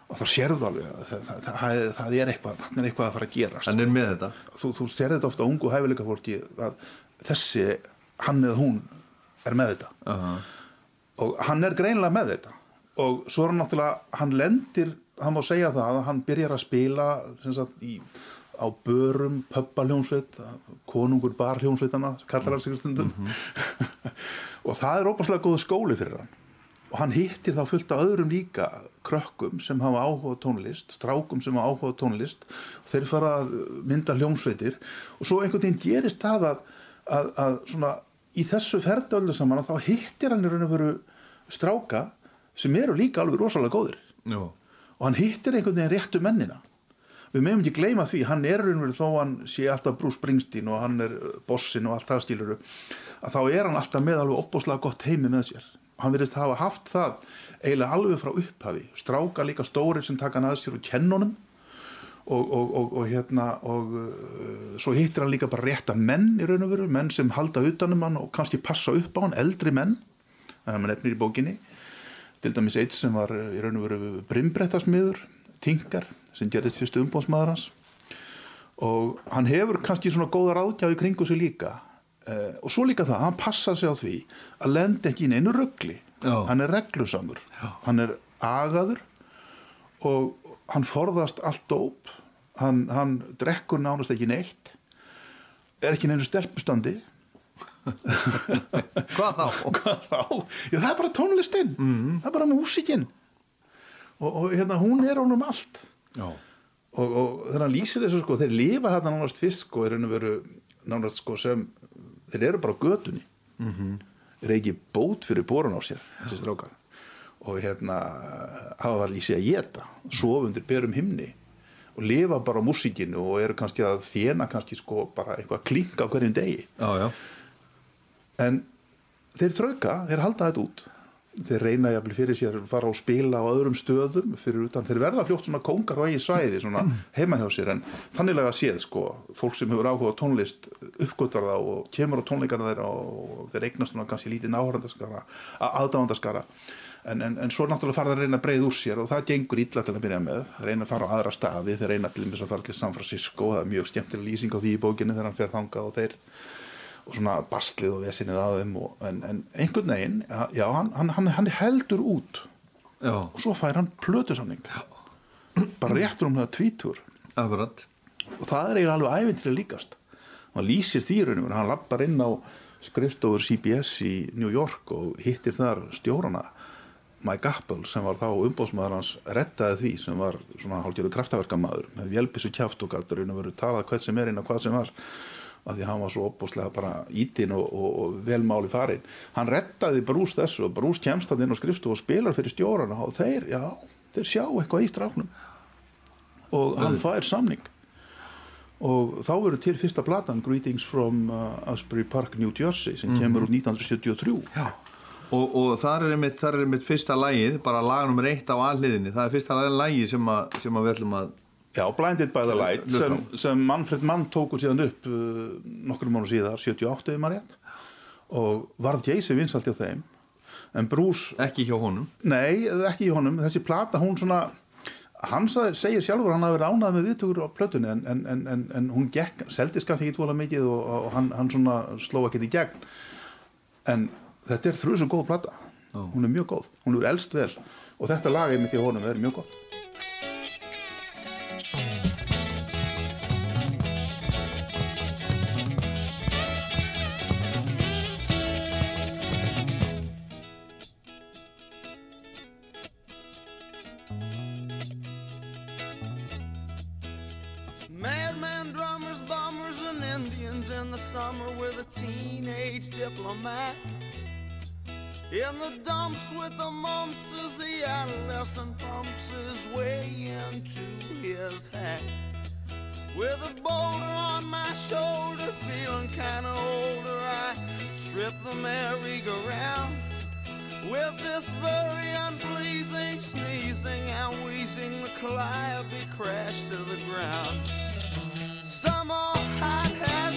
[SPEAKER 10] Og þá sérðu alveg að það, það, það, það er eitthvað, þannig er eitthvað að fara að gerast.
[SPEAKER 1] hann er með þetta
[SPEAKER 10] Þú, þú sérðu þetta ofta ungu hæfileika fólki að þessi, hann eða hún er með þetta.
[SPEAKER 1] uh
[SPEAKER 10] Og hann er greinilega með þetta. Og svo er hann náttúrulega, hann lendir, hann má segja það að hann byrjar að spila sagt, í, á börum, pöpbaljónsveit, konungur barhljónsveitana, kallar hann sig stundum. (laughs) og það er óbærslega góð skóli fyrir hann. Og hann hittir þá fullt af öðrum líka krökkum sem hafa áhuga tónlist, strákum sem hafa áhuga tónlist og þeir fara að mynda hljómsveitir og svo einhvern veginn gerist það að, að, að svona í þessu ferðöldu saman að þá hittir hann í raun og veru stráka sem eru líka alveg rosalega góðir.
[SPEAKER 1] Já,
[SPEAKER 10] og hann hittir einhvern veginn réttu mennina. Við meðum ekki gleyma því hann er raunverið þó hann sé alltaf Bruce Springsteen og hann er uh, bossin og allt það skiluru að þá er hann alltaf með alveg opbóslega gott heimi með sér. Og hann verðist hafa haft það eiginlega alveg frá upphafi. Stráka líka stórir sem taka hann að sér og kennunum og, og, og, og hérna og uh, svo hittir hann líka bara rétta menn í raun og veru, menn sem halda utanum hann og kannski passa upp á hann, eldri menn þannig að hann nefnir í bókinni. Til dæmis eitt sem var eh, í raun og veru brimbrettasmiður, Tingar, sem gerðist fyrstu umbóðsmaður hans. Og hann hefur kannski svona góða ráðgjáð í kringu sig líka uh, og svo líka það, hann passa sig á því að lenda ekki inn einu ruggli
[SPEAKER 1] Já.
[SPEAKER 10] hann er reglusamur. Hann er agaður og hann forðast allt dóp. Hann, hann drekkur nánast ekki neitt. Er ekki neinu stelpustandi. (laughs)
[SPEAKER 1] Hvað þá? (laughs)
[SPEAKER 10] Hvað þá? Já, það er bara tónlistinn það er bara músikinn og, og hérna, hún er honum allt.
[SPEAKER 1] Já.
[SPEAKER 10] og, og þegar hann lýsir þessu sko, þeir lifa þarna nánast fyrst sko, er veru, nánast sko sem þeir eru bara á götunni.
[SPEAKER 1] Mhm.
[SPEAKER 10] þeir eru ekki bót fyrir borun á sér þessi strákar og hérna hafa var lýsið að geta sofa undir berum himni og lifa bara á músikinu og eru kannski að þjena kannski sko bara eitthvað klinka á hverjum degi.
[SPEAKER 1] Já, já.
[SPEAKER 10] en þeir þrauka, þeir halda þetta út. Þeir reyna jafnvel fyrir sér að fara og spila á öðrum stöðum fyrir utan, þeir verða fljótt svona kóngar á eigi svæði svona (clears throat) heima hjá sér en þanniglega séð sko, fólk sem hefur áhuga á tónlist uppgötar það og kemur á tónleikarna þeirra og þeir eignast svona kannski lítið náhrandaskara aðdáðandaskara en, en, en svo náttúrulega fara það að reyna að breyða úr sér og það gengur illa til að byrja með. Þeir reyna að fara á aðra staði, þeir reyna til að fara til San Francisco, það er mjög skemmtileg lýsing á því í bókinni þegar hann fer þangað og þeir og svona bastlið og vesinið að þeim og, en, en einhvern veginn já, hann, hann, hann, hann heldur út
[SPEAKER 1] Já.
[SPEAKER 10] og svo fær hann plötusamning. Bara réttur um það tvítur.
[SPEAKER 1] Akkurat.
[SPEAKER 10] og það er eiginlega alveg æfintilega líkast. Hann lýsir raunum hann lappar inn á skrifstofur CBS í New York og hittir þar stjórana Mike Apple sem var þá umbóðsmaður hans rettaði því sem var svona hálfgerðu kraftaverkamaður með vélbissu kjáft og gætt raun og veru talað hvað sem er inn á hvað sem var af því að hann var svo opbúslega bara ítinn og, og, og velmáli farin hann rettaði brús þessu og brús kemst hann inn á skrifstofu og spilar fyrir stjórana og þeir, já, þeir sjá eitthvað í stráknum. Og hann fær samning. Og þá verður til fyrsta platan Greetings from uh, Asbury Park, New Jersey sem kemur úr 1973
[SPEAKER 1] Já. Og, og þar er einmitt, þar er einmitt fyrsta lægið, bara lag nummer eitt á alliðinni. Það er fyrsta lægið sem, að, sem að við ætlum að...
[SPEAKER 10] Já, Blinded by the Light sem, sem Manfred Mann tóku síðan upp uh, nokkrum mánu síðar, 78 ef maður rétt og varð Jaycee vinsalt hjá þeim en Bruce
[SPEAKER 1] Ekki hjá honum.
[SPEAKER 10] Nei, ekki í honum, þessi plata hún svona hann segir sjálfur að hann hafi verið ánað með viðtökur á plötunni en, en, en, en, en hún gekk, seldist kannski ekki tvolega mikið og, og hann, hann svona sló ekkert í gegn en þetta er þrjusum góð plata. Hún er mjög góð, hún er elst vel. Og þetta lag einmitt í honum er mjög gott
[SPEAKER 9] adolescent pumps his way into his hat. With a boulder on my shoulder, feeling kinda older, I trip the merry-go-round. With this very unpleasing sneezing and wheezing, the calliope crashed to the ground. Some old hot hat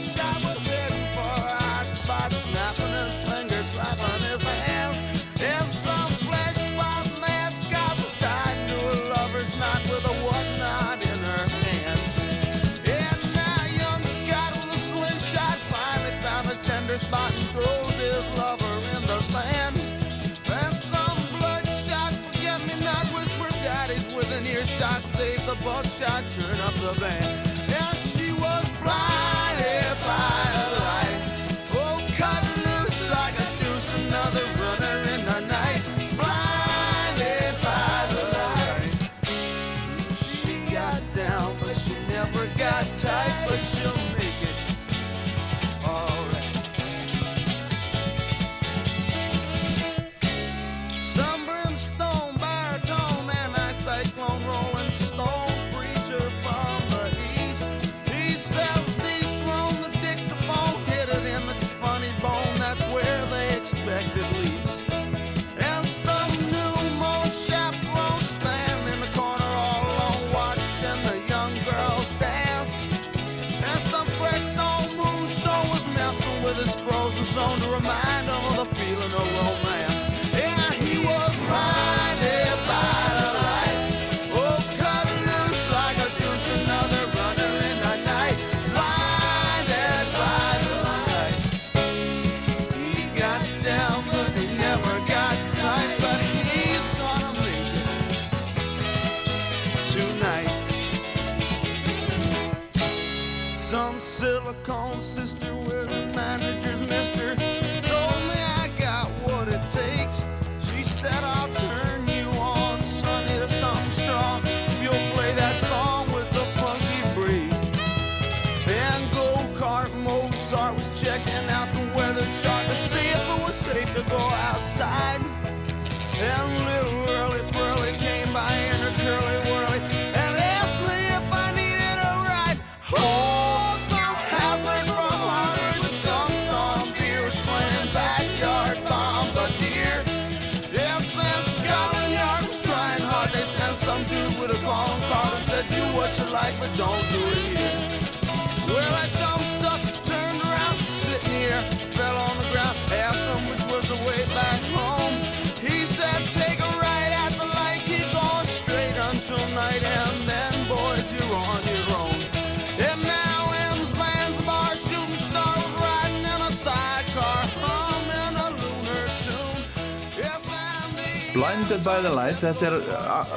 [SPEAKER 9] by the Light,
[SPEAKER 1] þetta er uh,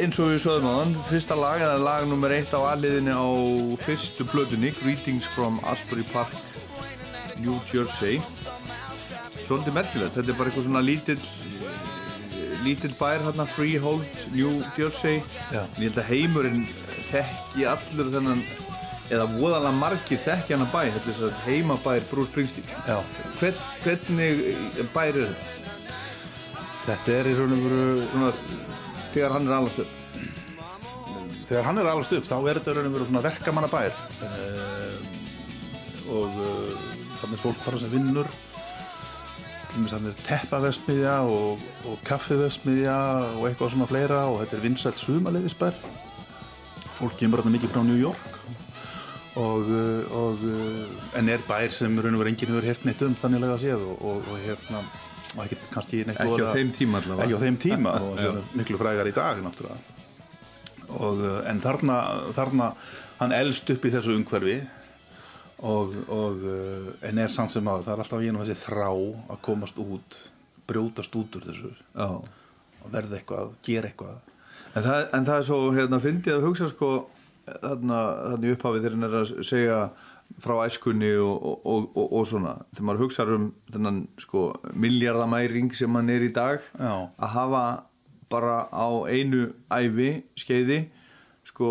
[SPEAKER 1] eins og við sögum á þann, fyrsta lag eða lag nummer eitt á aðliðinni á fyrstu plötunni, Greetings from Asbury Park, New Jersey. Svolítið merkilegt, þetta er bara eitthvað svona lítill, lítill bær hérna, Freehold, New Jersey.
[SPEAKER 10] Já.
[SPEAKER 1] Ég held að heimurinn þekki allur þennan, eða voðalega margir að bæ, þetta er svo heimabær Bruce Springsteen.
[SPEAKER 10] Já.
[SPEAKER 1] Hvern, hvernig bær er þetta?
[SPEAKER 10] Þetta er í raun og veru
[SPEAKER 1] Svona þegar hann er alast upp.
[SPEAKER 10] þegar hann er alveg upp þá er þetta í raun og veru svona verkamanna bær og uh, þannig er fólk bara sem vinnur. Þannig er teppavesmiðja og, og kaffivesmiðja og eitthvað svona fleira og þetta er vinsælt sumaleiðisbær fólk kemur þarna mikið frá New York. Og, uh, og uh, en er bær sem raun og veru enginn hefur heyrt neitt um þanniglega séð og, og, og hérna ekkert kannski
[SPEAKER 1] Ekki á þeim tíma allavega.
[SPEAKER 10] ekki á þeim tíma. (laughs) Og miklu frægar í dag og, uh, en þarna, þarna hann elst upp í þessu umhverfi. Og, og uh, en er samt sem að það er alltaf í þessi þrá að komast út brjótast út úr þessu.
[SPEAKER 1] Já.
[SPEAKER 10] og verða eitthvað, gera eitthvað.
[SPEAKER 1] En það, en það er svo, hérna, fyndið að hugsa sko, þarna, þarna í upphafi þegar hann er að segja frá æskunni og, og, og, og, svona. Þegar maður hugsa um þennan, sko, miljardamæring sem hann er í dag,
[SPEAKER 10] Já.
[SPEAKER 1] að hafa bara á einu ævi skeiði, sko,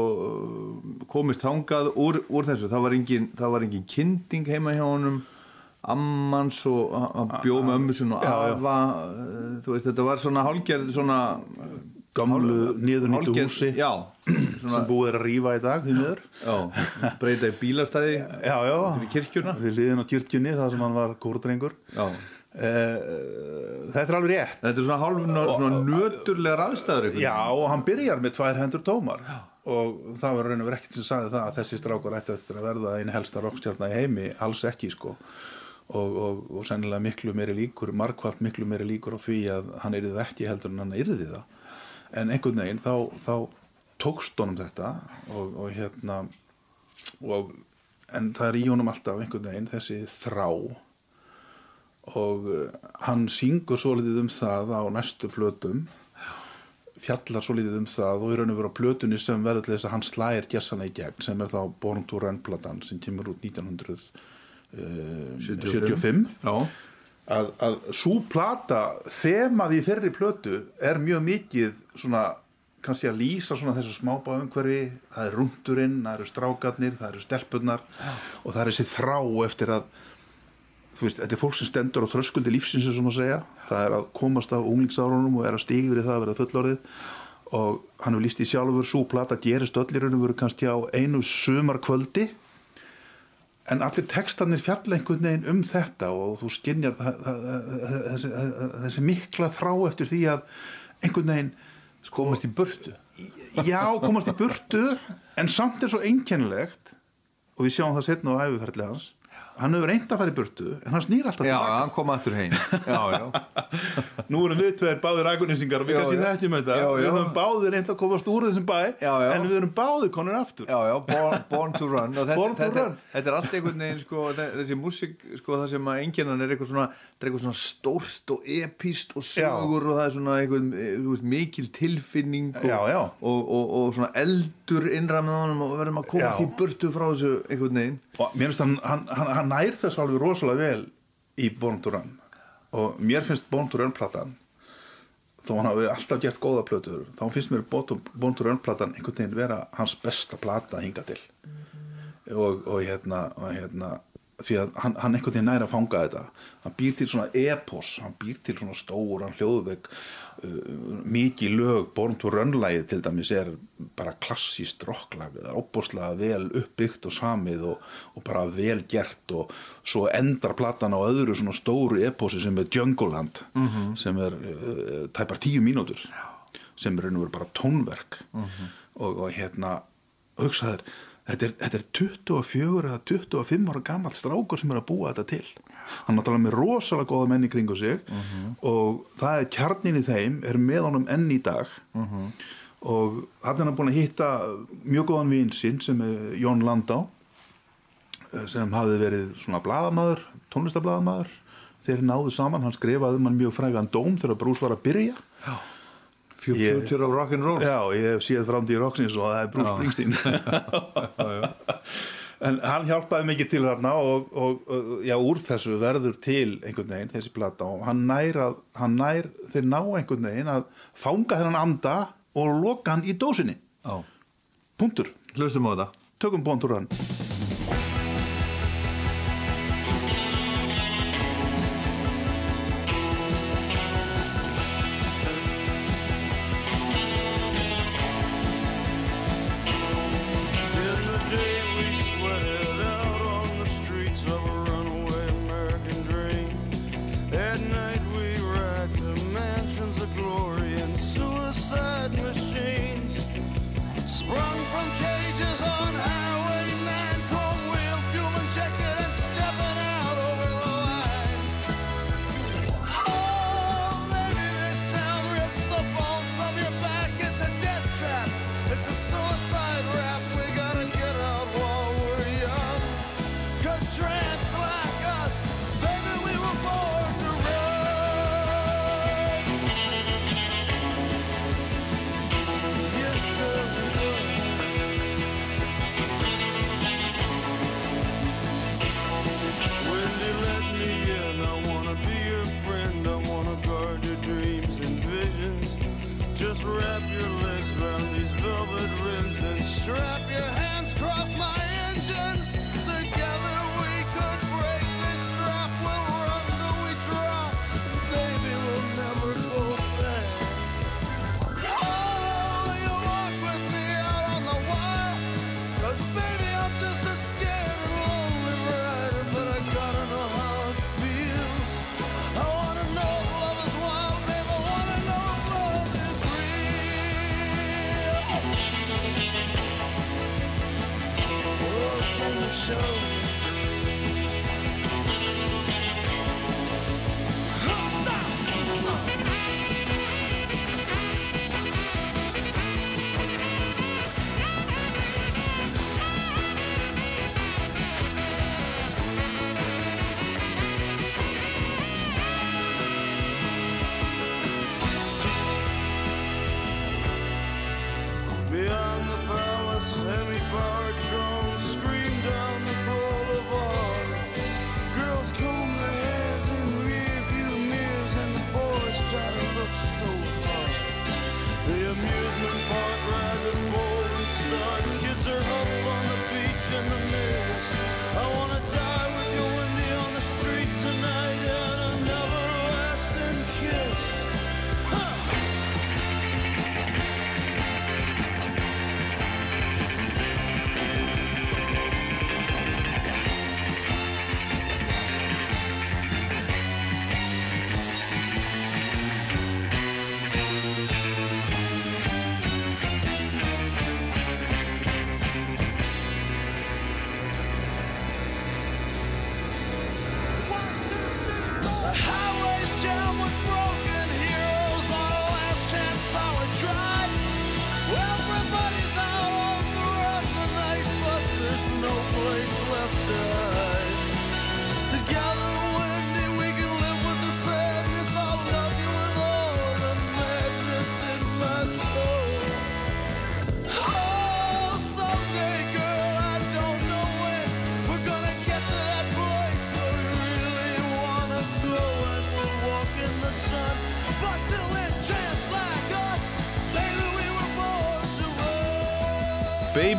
[SPEAKER 1] komist þangað úr, úr þessu. Það var engin, það var engin kynding heima hjá honum, ammans og bjóð með ömmu sinni og afa, eh, þú veist, þetta var svona hálgerð, svona
[SPEAKER 10] gamlu niðurnýttu húsi
[SPEAKER 1] já,
[SPEAKER 10] sem búið er að rífa í dag því miður.
[SPEAKER 1] Breyta í bílastæði
[SPEAKER 10] já, já,
[SPEAKER 1] fyrir kirkjuna.
[SPEAKER 10] Við liðin á kirkjunni þar sem hann var kórdrengur.
[SPEAKER 1] Já.
[SPEAKER 10] þetta er alveg rétt.
[SPEAKER 1] Þetta er svona hálf svona nöturlegar aðstæður
[SPEAKER 10] Já, og hann byrjar með tvær hendur tómar. Og það var raun og verið ekkert sem sagði það að þessi strákur ætti eftir að verða einn helsta rockstjarna í heimi, alls ekki sko. Og, og, og sennilega miklu meiri líkur markvallt miklu meiri líkur á því að hann yrði það ekki heldur en hann yrði það en einhvern veginn þá, þá tókst honum þetta og, og hérna og, en það er í honum alltaf einhvern veginn þessi þrá. Og uh, hann syngur svolítið um það á næstu plötum fjallar svolítið um það og í raun og veru á plötunni sem verður til þess að hann slæðir gessana í gegn sem er þá Born to Run platan sem kemur út 1975
[SPEAKER 1] Já.
[SPEAKER 10] Að, að svo plata þemað í þeirri plötu er mjög mikið svona kannski að lýsa svona þessu smábá umhverfi það er rundurinn, það eru strákarnir það eru stelpunnar og það er þessi þrá eftir að þú veist, þetta er fólk sem stendur á þröskuldi lífsins sem að segja, það er að komast af unglingsárunum og er að stígi verið það að verða fullorðið. Og hann hefur líst í sjálfur svo plata gerist öll í raun og veru kannski á einu sumarkvöldi en allir textanir fjalla einhvern veginn um þetta og þú það, þessi, þessi mikla þrá eftir því að einhvern veginn sko,
[SPEAKER 1] komast í burtu.
[SPEAKER 10] já, komast í burtu en samt er svo einkennilegt og við sjáum það setna á æfiferðli hans hann hefur reynd að fara í burtu en hann snýr alltaf
[SPEAKER 1] Já, hann kom aftur heim. Já, já. (laughs)
[SPEAKER 10] Nú erum við tveir báðir aguninsingar og við kannski
[SPEAKER 1] já.
[SPEAKER 10] þekkjum þetta. Við höfum báðir reynd að komast úr þessum bæ en við erum báðir konur aftur.
[SPEAKER 1] Já, já, Born, born to Run. Þetta,
[SPEAKER 10] Born to
[SPEAKER 1] þetta,
[SPEAKER 10] Run.
[SPEAKER 1] þetta er allt einhvern veginn sko, þe- þessi músík, sko, það sem að enginnan er eitthvað svona, svona stórt og epíst og sögur og það er svona einhvern, þú veist, mikil tilfinning og,
[SPEAKER 10] Já, já.
[SPEAKER 1] Og, og, og svona eldur honum og verðum að komast í burtu frá þessu einhvern veginn
[SPEAKER 10] og mér finnst hann, hann, hann, hann nær þess alveg rosalega vel í Born to Run. Og mér finnst Born to Run platan þó hann hafi alltaf gert góða plötur þá finnst mér Born to Run platan einhvern veginn vera hans besta plata að hinga til. Og, og hérna, og hérna því að hann, hann einhvern veginn næri að fanga þetta. Hann býr til svona epos hann býr til svona stóran hljóðvegg. uh, mikið lög Born to Run lagið til dæmis er bara klassíst rocklag ábúrslega vel uppbyggt og samið og, og bara vel gert og svo endar platan á öðru svona stóru eposi sem er Jungleland
[SPEAKER 1] Mhm.
[SPEAKER 10] sem er uh, tæpar tíu mínútur sem er veru bara tónverk
[SPEAKER 1] Mhm.
[SPEAKER 10] og, og hérna hugsaður þetta er, þetta er 24 eða 25 ára gamalt strákur sem er að búa þetta til hann er náttúrulega með rosalega góða menn í kringu sig og það er kjarnin í þeim er með honum enn í dag. Og hann er búin að hitta mjög góðan vinn sinn sem er Jón Landá eh, sem hafði verið svona bladamaður tónlistabladamaður þeir náðu saman, hann skrifaði um hann mjög frægan dóm þegar Brús var að byrja. Ég-
[SPEAKER 1] Future of Rock'n'Roll
[SPEAKER 10] Já, ég hef séð framtíð Roxins og það er Bruce
[SPEAKER 1] Já.
[SPEAKER 10] Springsteen (laughs) (laughs) En hann hjálpaði mikið til þarna og, og, og já, úr þessu verður til einhvern veginn þessi plata og hann nær, að, hann nær þeir ná einhvern veginn að fanga þennan anda og loka hann í dósinni.
[SPEAKER 1] Já.
[SPEAKER 10] Punktur,
[SPEAKER 1] Hlustum á þetta.
[SPEAKER 10] Tökum bóntur hann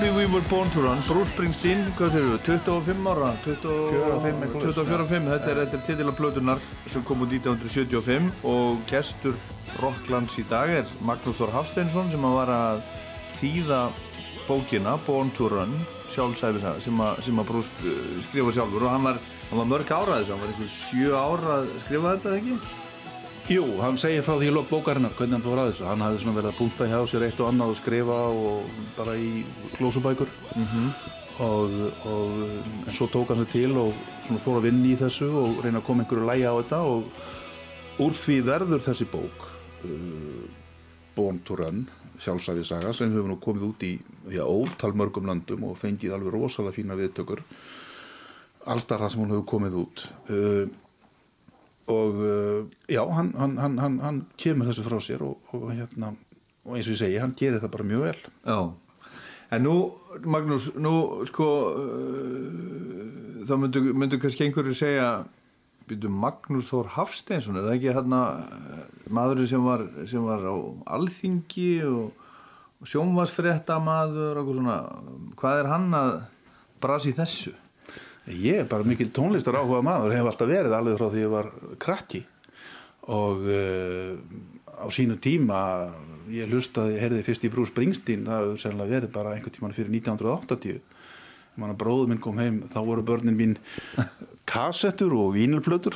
[SPEAKER 9] Baby We Were Born to Run,
[SPEAKER 1] Bruce Springsteen, hvað þeir eru, 25 ára, 20
[SPEAKER 10] 45 eitthvað
[SPEAKER 1] 24-5, þetta er, þetta er titila plötunar sem kom út 1975 og gestur Rocklands í dag er Magnús Þór Hafsteinsson sem að var að þýða bókina Born to Run, sjálfsæfisaga sem, að- sem að Bruce uh, skrifa sjálfur. Og hann var, hann var mörg ára þessu, hann var eitthvað sjö ára að skrifa þetta, ekki?
[SPEAKER 10] Jú, hann segir frá því í lok bókarinnar hvernig hann fór að þessu. Hann hafði svona verið að punta hjá sér eitt og annað og skrifa og bara í glósubækur. og, og en svo tók hann sig til og svona fór að vinna í þessu og reyna að koma einhverju lægi á þetta og úr því verður þessi bók uh, Born to Run sjálfsæfið saga sem hefur nú komið út í já, ótal mörgum landum og fengið alveg rosalega fína viðtökur allstar það sem hún hefur komið út uh, og uh, já, hann, hann, hann, hann, kemur þessu frá sér og, og, hérna, og eins og ég segi, hann gerir það bara mjög vel
[SPEAKER 1] Já, en nú, Magnús, nú sko, uh, þá myndu, myndu kannski einhverju segja, byrju Magnús Þór Hafsteinsson, er það ekki hérna maðurinn sem var, sem var á alþingi og, og sjónvarsfrétta maður og svona, hvað er hann að brasi þessu?
[SPEAKER 10] Ég er bara mikil tónlistar áhuga maður, hef alltaf verið alveg frá því ég var krakki. Og uh, á sínu tíma, ég hlustaði, heyrði fyrst í Bruce Springsteen, það hefur sennilega verið bara einhvern tíman fyrir 1980. Man að bróður minn kom heim, þá voru börnin mín kassettur og vínilplötur.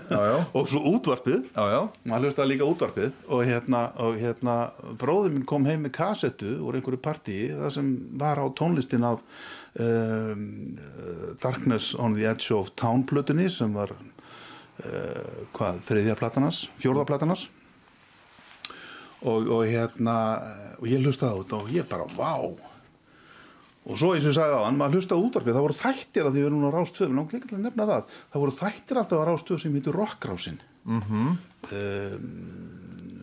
[SPEAKER 10] (laughs) Og svo útvarpið, maður hlustaði líka útvarpið. Og hérna, og hérna bróður minn kom heim með kassettu úr einhverju partíi, það sem var á tónlistin af Darkness on the Edge of Town plötunni sem var uh, hvað, þriðja platanas, fjórða platanas og, og hérna og ég hlustaði á þetta og ég bara, vá. Og svo eins og ég sagði á hann, maður hlustaði á útvarpið það voru þættir að því við erum nú á rástöð við langt líka til að nefna það, það voru þættir alltaf á rástöð sem heitur Rockrásin. Mm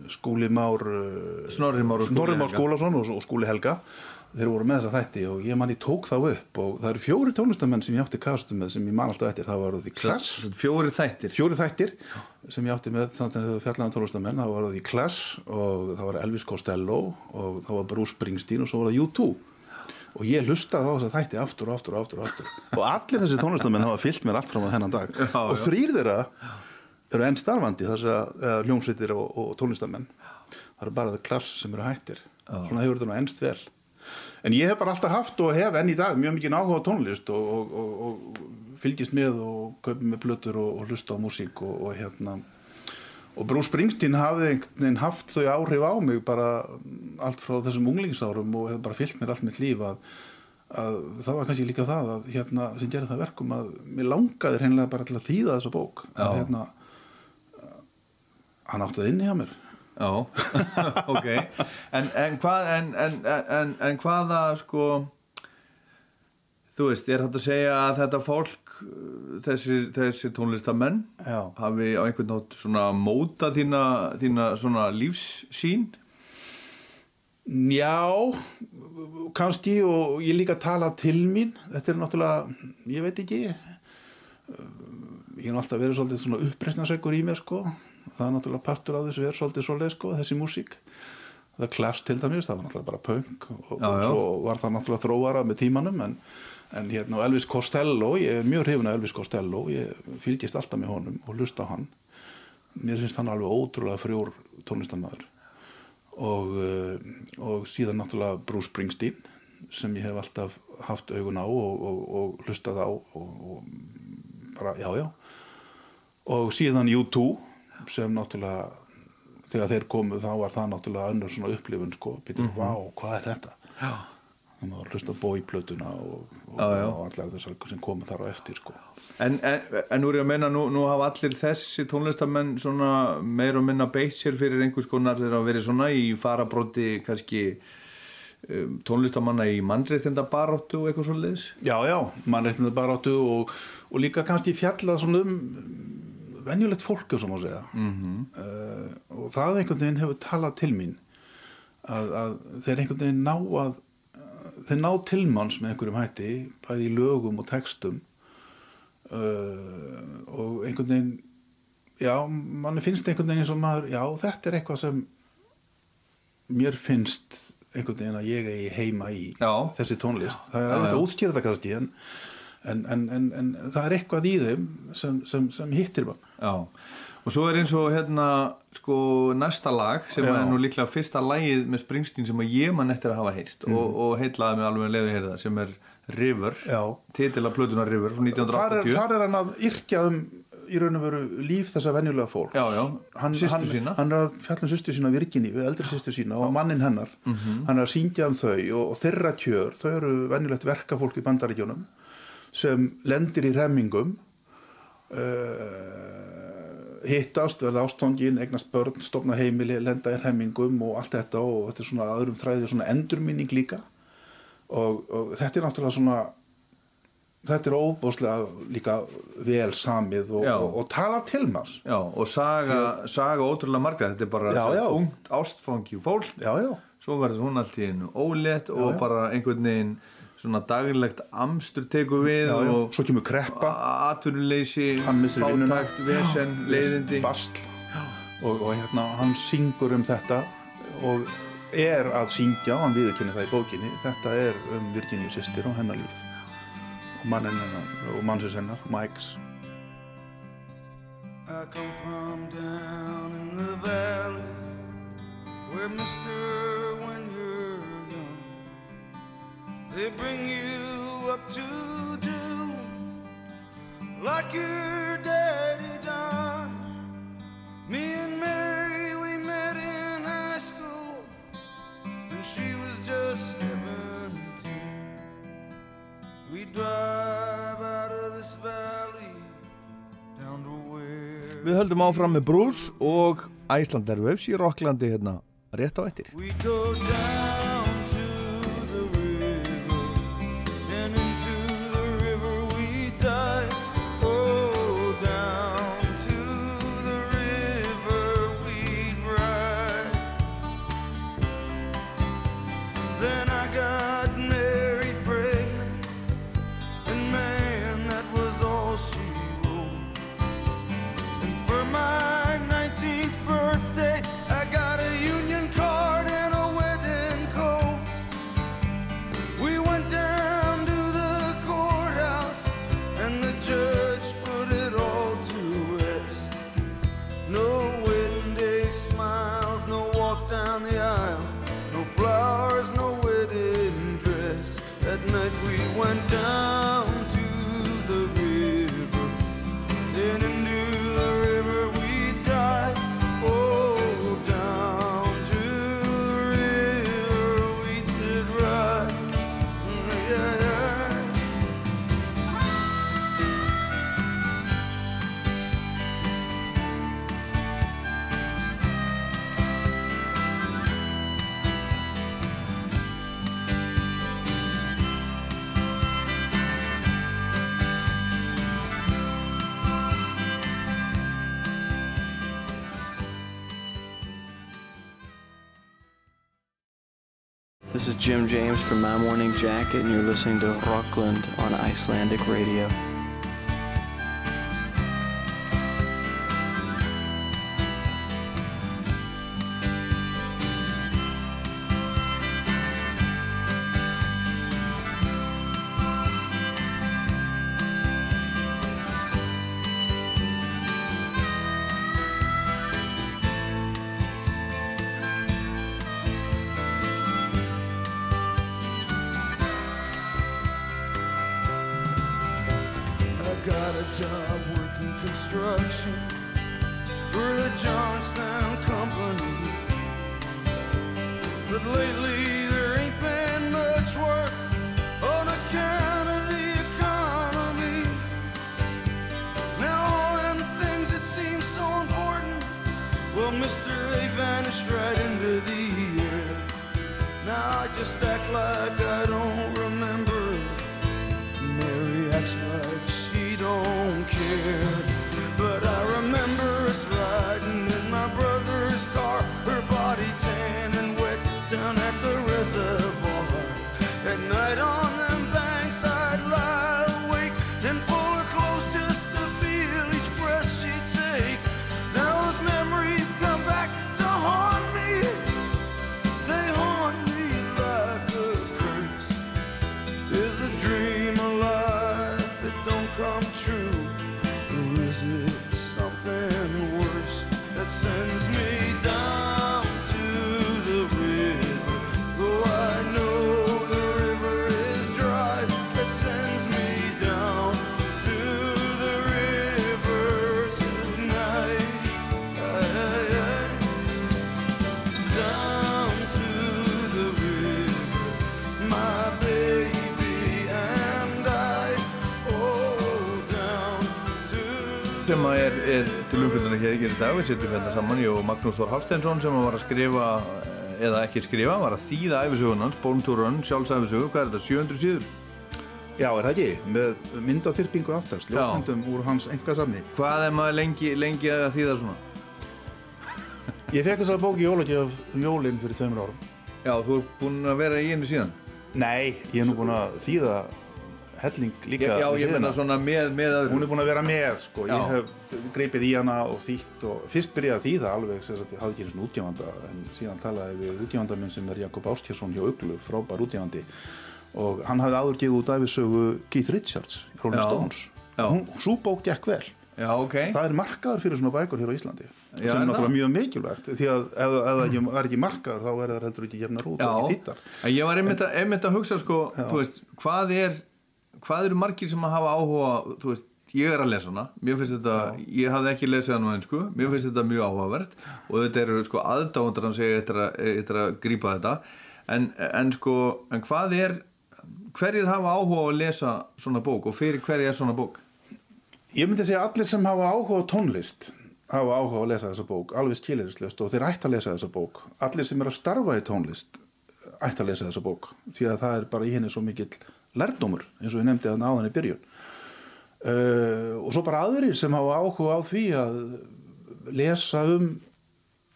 [SPEAKER 10] Skúli Már uh,
[SPEAKER 1] Snorri Már
[SPEAKER 10] Snorri. Skúlason og, og Skúli Helga þeir voru með þessa þætti og ég manni tók þá upp og það eru fjóri tónlistamenn sem ég átti kastum með sem ég man alltaf eftir, það var því Clash
[SPEAKER 1] fjóri þættir.
[SPEAKER 10] fjóri þættir sem ég átti með þannig að þau fjallaðan tónlistamenn það var því Clash og það var Elvis Costello og það var Bruce Springsteen og svo var það U2 og ég hlustaði á þess að þætti aftur og aftur og aftur og aftur. Og allir þessi tónlistamenn hafa fyllt mér allt fram á þennan dag.
[SPEAKER 1] Já,
[SPEAKER 10] og
[SPEAKER 1] já.
[SPEAKER 10] þrýr þeirra eru enn starfandi þess að hljómsveitir og, og tónlistamenn það eru bara það klass sem eru hættir. Svona hefur þetta nú ennst vel en ég hef bara alltaf haft og hef enn í dag mjög mikið áhuga á tónlist og, og, og, og fylgist með og kaupið með blötur og, hlusta á músík og, og hérna. Og Bruce Springsteen hafði einhvern veginn haft þau áhrif á mig bara allt frá þessum unglingsárum og hefur bara fyllt mér allt mitt líf að, að það var kannski líka það að hérna sem gerði það verkum að mér langaði hreinlega bara til að þýða þessa bók. Að hérna hann átti það inni hjá mér
[SPEAKER 1] Já, (laughs) ok. En, en, hvað, en, en, en, en hvaða, sko, þú veist, er þetta að segja að þetta fólk, þessi, þessi tónlistamenn,
[SPEAKER 10] Já.
[SPEAKER 1] hafi á einhvern nátt svona móta þína, þína svona lífssýn?
[SPEAKER 10] Já, kannski og ég líka tala til mín þetta er náttúrulega, ég veit ekki ég hef alltaf verið svolítið svona uppreisnarseggur í mér sko það er náttúrulega partur af þessu er svolítið svolítið sko, þessi músík. Það Clash til dæmis, það var náttúrulega bara punk og,
[SPEAKER 1] Já,
[SPEAKER 10] og
[SPEAKER 1] já.
[SPEAKER 10] svo var það náttúrulega þróara með tímanum en, en hérna og Elvis Costello, ég er mjög hrifin af Elvis Costello ég fylgist alltaf með honum og hlusta á hann. Mér finnst hann alveg ótrúlega frjór tónlistamæður og, uh, og síðan náttúrulega Bruce Springsteen sem ég hef alltaf haft augun á og, og, og hlustað á og, og bara, já, já. Og síðan U2 sem náttúrulega þegar þeir komu þá var það náttúrulega önnur svona upplifun sko, býtum, mm vá, hvað er þetta?
[SPEAKER 1] Já.
[SPEAKER 10] þannig að hlusta bóiplötuna og, og,
[SPEAKER 1] Já,
[SPEAKER 10] og allar þessar sem komu þar á eftir sko.
[SPEAKER 1] En, en, en nú er ég að meina, nú, nú hafa allir þessi tónlistamenn svona meir og minna beitt sér fyrir einhvers konar þegar að verið svona í farabróti kannski um, tónlistamanna í mannréttinda baróttu og eitthvað svo leiðis
[SPEAKER 10] Já, já, mannréttinda baráttu og, og líka kannski fjallað svona um venjulegt fólk, segja.
[SPEAKER 1] mm
[SPEAKER 10] Uh, og það einhvern veginn hefur talað til mín að, að þeir einhvern veginn ná að þeir ná tilmanns með einhverjum hætti bæði í lögum og textum uh, og einhvern veginn já, manni finnst einhvern veginn eins og maður, já, þetta er eitthvað sem mér finnst einhvern veginn að ég eigi heima í
[SPEAKER 1] Já.
[SPEAKER 10] þessi tónlist, það er
[SPEAKER 1] Já,
[SPEAKER 10] alveg
[SPEAKER 1] já.
[SPEAKER 10] að útskýra það kannski en, en, en, en, en það er eitthvað í þeim sem, sem, sem hittir mann.
[SPEAKER 1] Já, og svo er eins og hérna sko næsta lag sem
[SPEAKER 10] Já.
[SPEAKER 1] er nú líklega fyrsta lagið með Springsteen sem ég mann eftir að hafa heyrst og, og heitlaði mig alveg að leiði heyrða sem er River,
[SPEAKER 10] Já.
[SPEAKER 1] titil af plötuna River frá
[SPEAKER 10] þar er,
[SPEAKER 1] 1980
[SPEAKER 10] þar er hann að yrkja um í raun og veru líf þessa venjulega fólk
[SPEAKER 1] Já, já,
[SPEAKER 10] hann, hann, hann er að fjalla um sýstu sína Virginni við eldri sýstu sína og mannin hennar.
[SPEAKER 1] Mhm.
[SPEAKER 10] hann er að syngja um þau og, og þeirra kjör þau eru venjulegt verkafólk í bandaríkjónum sem lendir í remmingum uh, hittast, verða ástfangin eignast börn, stofna heimili, lenda í remmingum og allt þetta og þetta er svona öðrum þræði svona endurminning líka. Og, og þetta er náttúrulega svona þetta er óbúslega líka vel samið og, og, og talar til manns.
[SPEAKER 1] Já, og saga, saga ótrúlega marga þetta er bara
[SPEAKER 10] Já, já.
[SPEAKER 1] ungt ástfangi fólk. Svo verður hún allt í einu ólétt og bara einhvern veginn svona daglegt amstur tekur við
[SPEAKER 10] já, já.
[SPEAKER 1] og
[SPEAKER 10] svo kemur kreppa.
[SPEAKER 1] atvinnuleysi fátækt, vesen, leiðindi.
[SPEAKER 10] bastl og, og hérna hann syngur um þetta og er að syngja og hann viðurkenni það í bókinni þetta er um Virginíu sýstir og hennar líf. Og mannin hennar og mannsins hennar, Mikes.
[SPEAKER 9] I come from down in the valley where you're young they bring you up to do like your daddy done. Me and Mary we met in high school and she was just 17 we drive out of this valley down to where
[SPEAKER 1] Við höldum áfram með Bruce og Iceland Airwaves í Rocklandi hérna rétt á eftir.
[SPEAKER 9] We go down
[SPEAKER 11] from My Morning Jacket, and you're listening to Rockland on Icelandic Radio.
[SPEAKER 9] Well, Mister, they vanished right into the air. Now I just act like I don't remember. Mary acts like she don't care.
[SPEAKER 1] Hér ekki í dag við setjum hérna saman, ég og Magnús Þór Hafsteinsson sem að var að skrifa eða ekki skrifa, var að þýða æfisögun hans Born to Run, sjálfsæfisögu, hvað er þetta, 700 síður?
[SPEAKER 10] Já, er það ekki? Með mynd á þyrpingu aftast, ljókmyndum úr hans engasamni.
[SPEAKER 1] Hvað er maður lengi, lengi að þýða svona?
[SPEAKER 10] Ég fekk þessa bók í jólagjöf um jólinn fyrir tveimur árum.
[SPEAKER 1] Já, þú er búinn að vera í henni síðan?
[SPEAKER 10] Nei, ég er nú búinn að þýða helling líka.
[SPEAKER 1] Já,
[SPEAKER 10] við
[SPEAKER 1] ég meina svona með, með öðrum.
[SPEAKER 10] Hún er búin að vera með, sko.
[SPEAKER 1] Já.
[SPEAKER 10] Ég hef greipið í hana og þýtt og fyrst byrjaði að þýða alveg, sem sagt, ég hafði ekki eins og útgefanda, en síðan talaði við útgefanda minn sem er Jakob Ástjársson hjá Uglu, frábær útgefandi. Og hann hafði áður gefið út æfisögu Keith Richards, Rolling
[SPEAKER 1] Já.
[SPEAKER 10] Stones.
[SPEAKER 1] Já.
[SPEAKER 10] Hún, sú bók gekk vel.
[SPEAKER 1] Já, ok.
[SPEAKER 10] Það er markaður fyrir svona bækur hér á Íslandi.
[SPEAKER 1] Já,
[SPEAKER 10] sem er náttúrulega mjög mikilvægt, því að ef, það ekki, er ekki markaður þá er það heldur ekki gefnar út, er ekki þýttar.
[SPEAKER 1] en ég var einmitt að, einmitt að hugsa sko, veist, hvað er hvað eru margir sem að hafa áhuga þú veist, ég er að lesa hana. Mér finnst þetta, ég hafði ekki lesið hana einsku mér finnst þetta mjög áhugavert og þetta eru sko aðdáðundar að segja eftir að, eftir að grípa þetta. En, en sko, en hvað er hverjir hafa áhuga að lesa svona bók og fyrir hverju er svona bók?
[SPEAKER 10] Ég myndi segja allir sem hafa áhuga á tónlist hafa áhuga að lesa þessa bók alveg skilirislust og þeir ætti að lesa þessa bók. Allir sem eru að starfa í tónlist ætti að lesa þessa bók því að það er bara í henni svo mikill lærdómur eins og ég nefndi þannig áðan í byrjun. Uh, og svo bara aðrir sem hafa áhuga á því að lesa um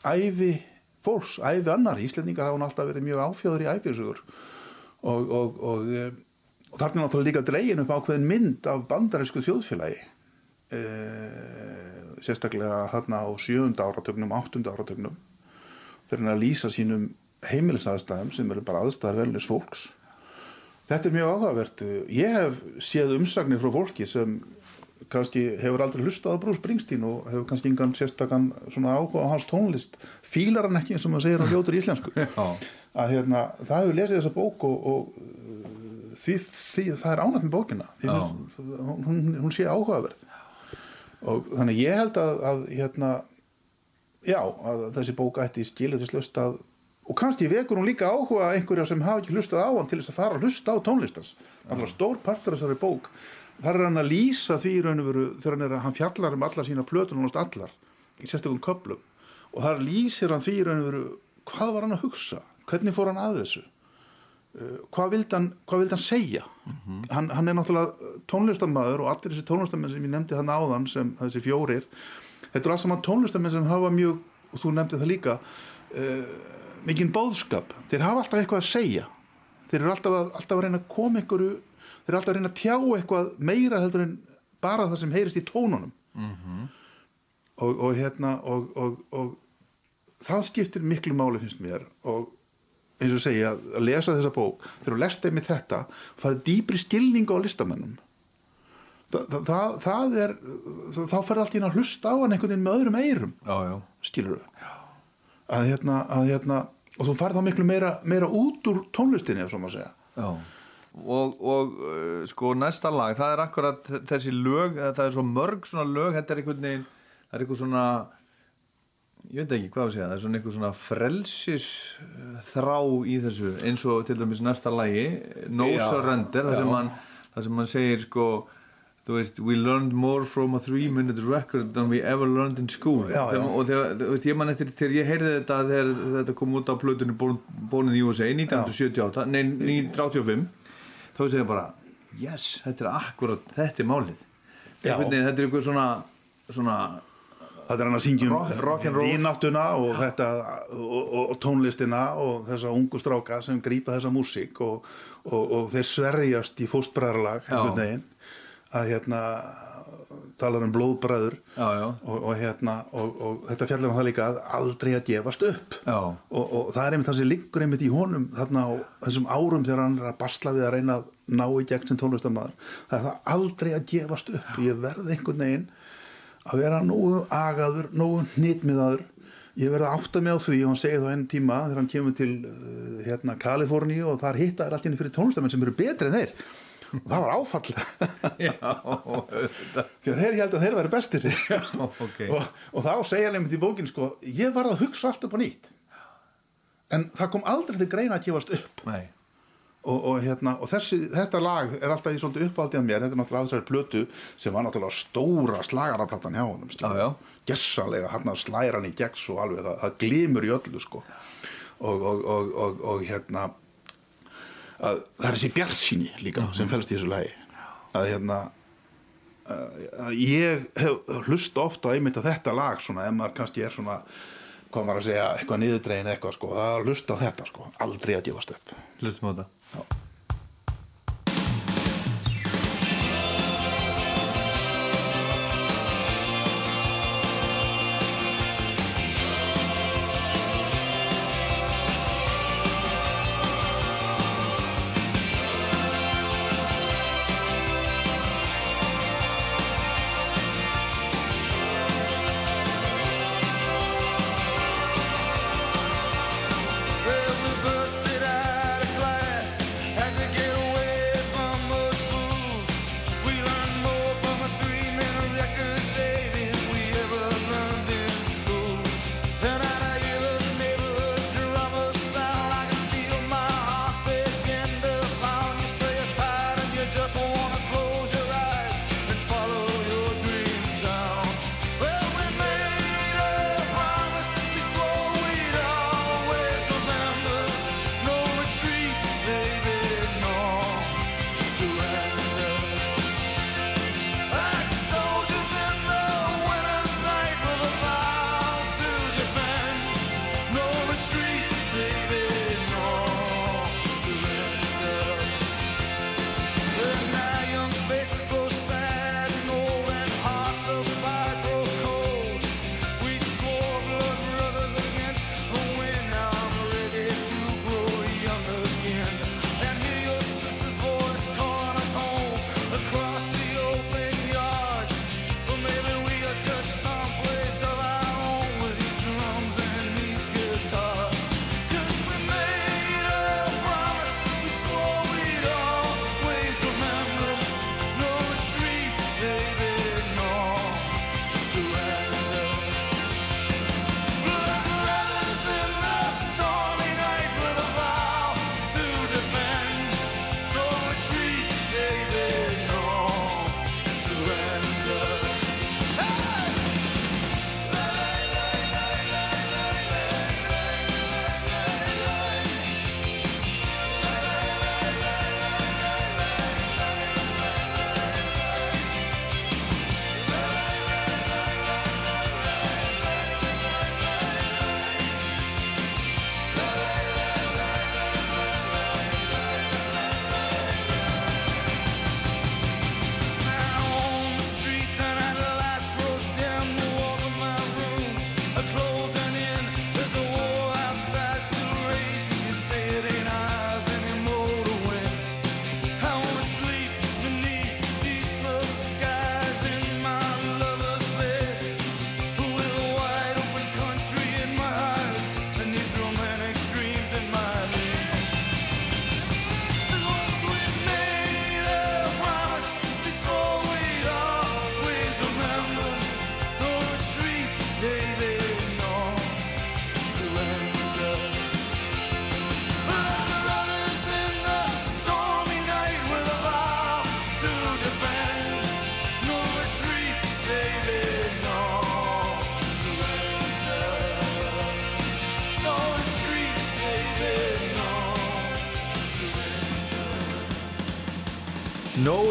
[SPEAKER 10] æfi fólks, æfi annar Íslendingar hafa alltaf verið mjög áfjóður í æfisugur og, og, og, eh, og þarna náttúrulega líka dregin upp ákveðin mynd af bandarísku þjóðfélagi. E, sérstaklega þarna á sjöunda áratögnum, áttunda áratögnum þeir eru að lýsa sínum heimilisaðstæðum sem eru bara aðstæðar velnis fólks þetta er mjög áhugavert. Ég hef séð umsagnir frá fólki sem kannski hefur aldrei hlustað á Bruce Springsteen og hefur kannski engan sérstakann svona áhuga á hans tónlist. Fílar hann ekki eins og maður segir á ljótur íslensku. Að hérna, það hefur lesið þessa bók og, og uh, því, því það er ánægt með bókina. Finnst, hún, hún, sé áhugaverð og þannig ég held að, að hérna, já, að þessi bók ætti skilurislust að og kannski vekur hún líka áhuga einhverja sem hafa ekki hlustað á hann til þess að fara að hlusta á tónlistans. Alltaf stór partur þessari bók. Þar er hann að lýsa því í raun og veru þegar hann, er, hann fjallar um allar sína plötur og allar í sérstökum köplum og þar lýsir hann því í raun og veru hvað var hann að hugsa, hvernig fór hann að þessu? Uh, hvað vildi hann, hvað vildi hann segja? Hann, hann er náttúrulega tónlistamæður og allir þessi tónlistamenn sem ég nefndi hann áðan sem þessi fjórir þetta er alls saman tónlistamenn sem hafa mjög og þú nefndi það líka uh, mikinn bóðskap, þeir hafa alltaf eitthvað að segja. Þeir eru alltaf að, alltaf að reyna að koma einhverju þeir eru alltaf að reyna að tjá eitthvað meira heldur en bara það sem heyrist í tónunum. Og, og hérna og, og, og það skiptir miklu máli finnst mér. Og eins og segja að lesa þessa bók þegar þú lest einmitt þetta farið dýpri skilning á listamennum. Þa, það, það, er þá ferði allt í hérna að hlusta á hann einhvern veginn með öðrum eirum
[SPEAKER 1] já, já.
[SPEAKER 10] skilur að hérna, að hérna og þú farið þá miklu meira, meira út úr tónlistinni ef svo maður segja.
[SPEAKER 1] Já. Og, og uh, sko næsta lag, það er akkurat þessi lög, eða það er svo mörg svona lög, þetta er einhvern veginn, það er eitthvað svona, ég veit ekki hvað að segja, það er svona eitthvað svona frelsis þrá í þessu, eins og til dæmis næsta lagi, No
[SPEAKER 10] Já,
[SPEAKER 1] Surrender, það sem, hann, það sem hann segir sko, þú veist, we learned more from a three minute record than we ever learned in school
[SPEAKER 10] Já, já.
[SPEAKER 1] Og þegar, þú veist, ég man eftir þegar ég heyrði þetta þegar þetta kom út á plötunni in the USA 1978, nei 1985 þá segir ég bara yes, þetta er akkurat, þetta er málið þetta er eitthvað svona svona
[SPEAKER 10] Það er hann að um
[SPEAKER 1] roll.
[SPEAKER 10] vínáttuna og, þetta, og, og, og tónlistina og þessa ungu stráka sem grípa þessa músík og, og, og þeir sverjast í fóstbræðarlag einhvern
[SPEAKER 1] Já.
[SPEAKER 10] Að hérna talar um blóðbræður
[SPEAKER 1] já, já,
[SPEAKER 10] og, og hérna og, og þetta fjallar um það líka að aldrei að gefast upp. Og, og það er einmitt það sem liggur einmitt í honum þarna á þessum árum þegar hann er að basla við að reyna að ná í gegn sem tónlistamæður það er það aldrei að gefast upp. Ég verð einhvern veginn að vera nógu agaður, nógu hnitmiðaður. Ég verði að átta mig á því og hann segir þá enn tíma þegar hann kemur til uh, hérna Kaliforníu og þar hitta er allt inni fyrir tónlistamenn sem eru betri en þeir og það var áfall (laughs) því að þeir held að þeir væri bestir. (laughs)
[SPEAKER 1] Já, ok.
[SPEAKER 10] Og, og þá segja einmitt í bókin sko, ég var að hugsa allt upp á nýtt. En það kom aldrei til greina að gefast upp.
[SPEAKER 1] Nei.
[SPEAKER 10] og, og, hérna, og þessi, þetta lag er alltaf í svolítið uppáldið að mér, þetta er náttúrulega að þessari plötu sem var náttúrulega stóra slagaraplattan hjá honum
[SPEAKER 1] já.
[SPEAKER 10] gessanlega, hann að slæra hann í gegn og alveg, það, það glimur í öllu sko. og, og, og, og, og hérna að, það er þessi bjartsýni líka sem fælst í þessu lagi. Að hérna að, ég hef hlust ofta einmitt að þetta lag svona, ef maður kannski er svona hvað maður að segja, eitthvað niðurdregin eitthvað sko, að hlusta á þetta sko, aldrei að gefast upp.
[SPEAKER 1] Hlustum á þetta.
[SPEAKER 9] Well,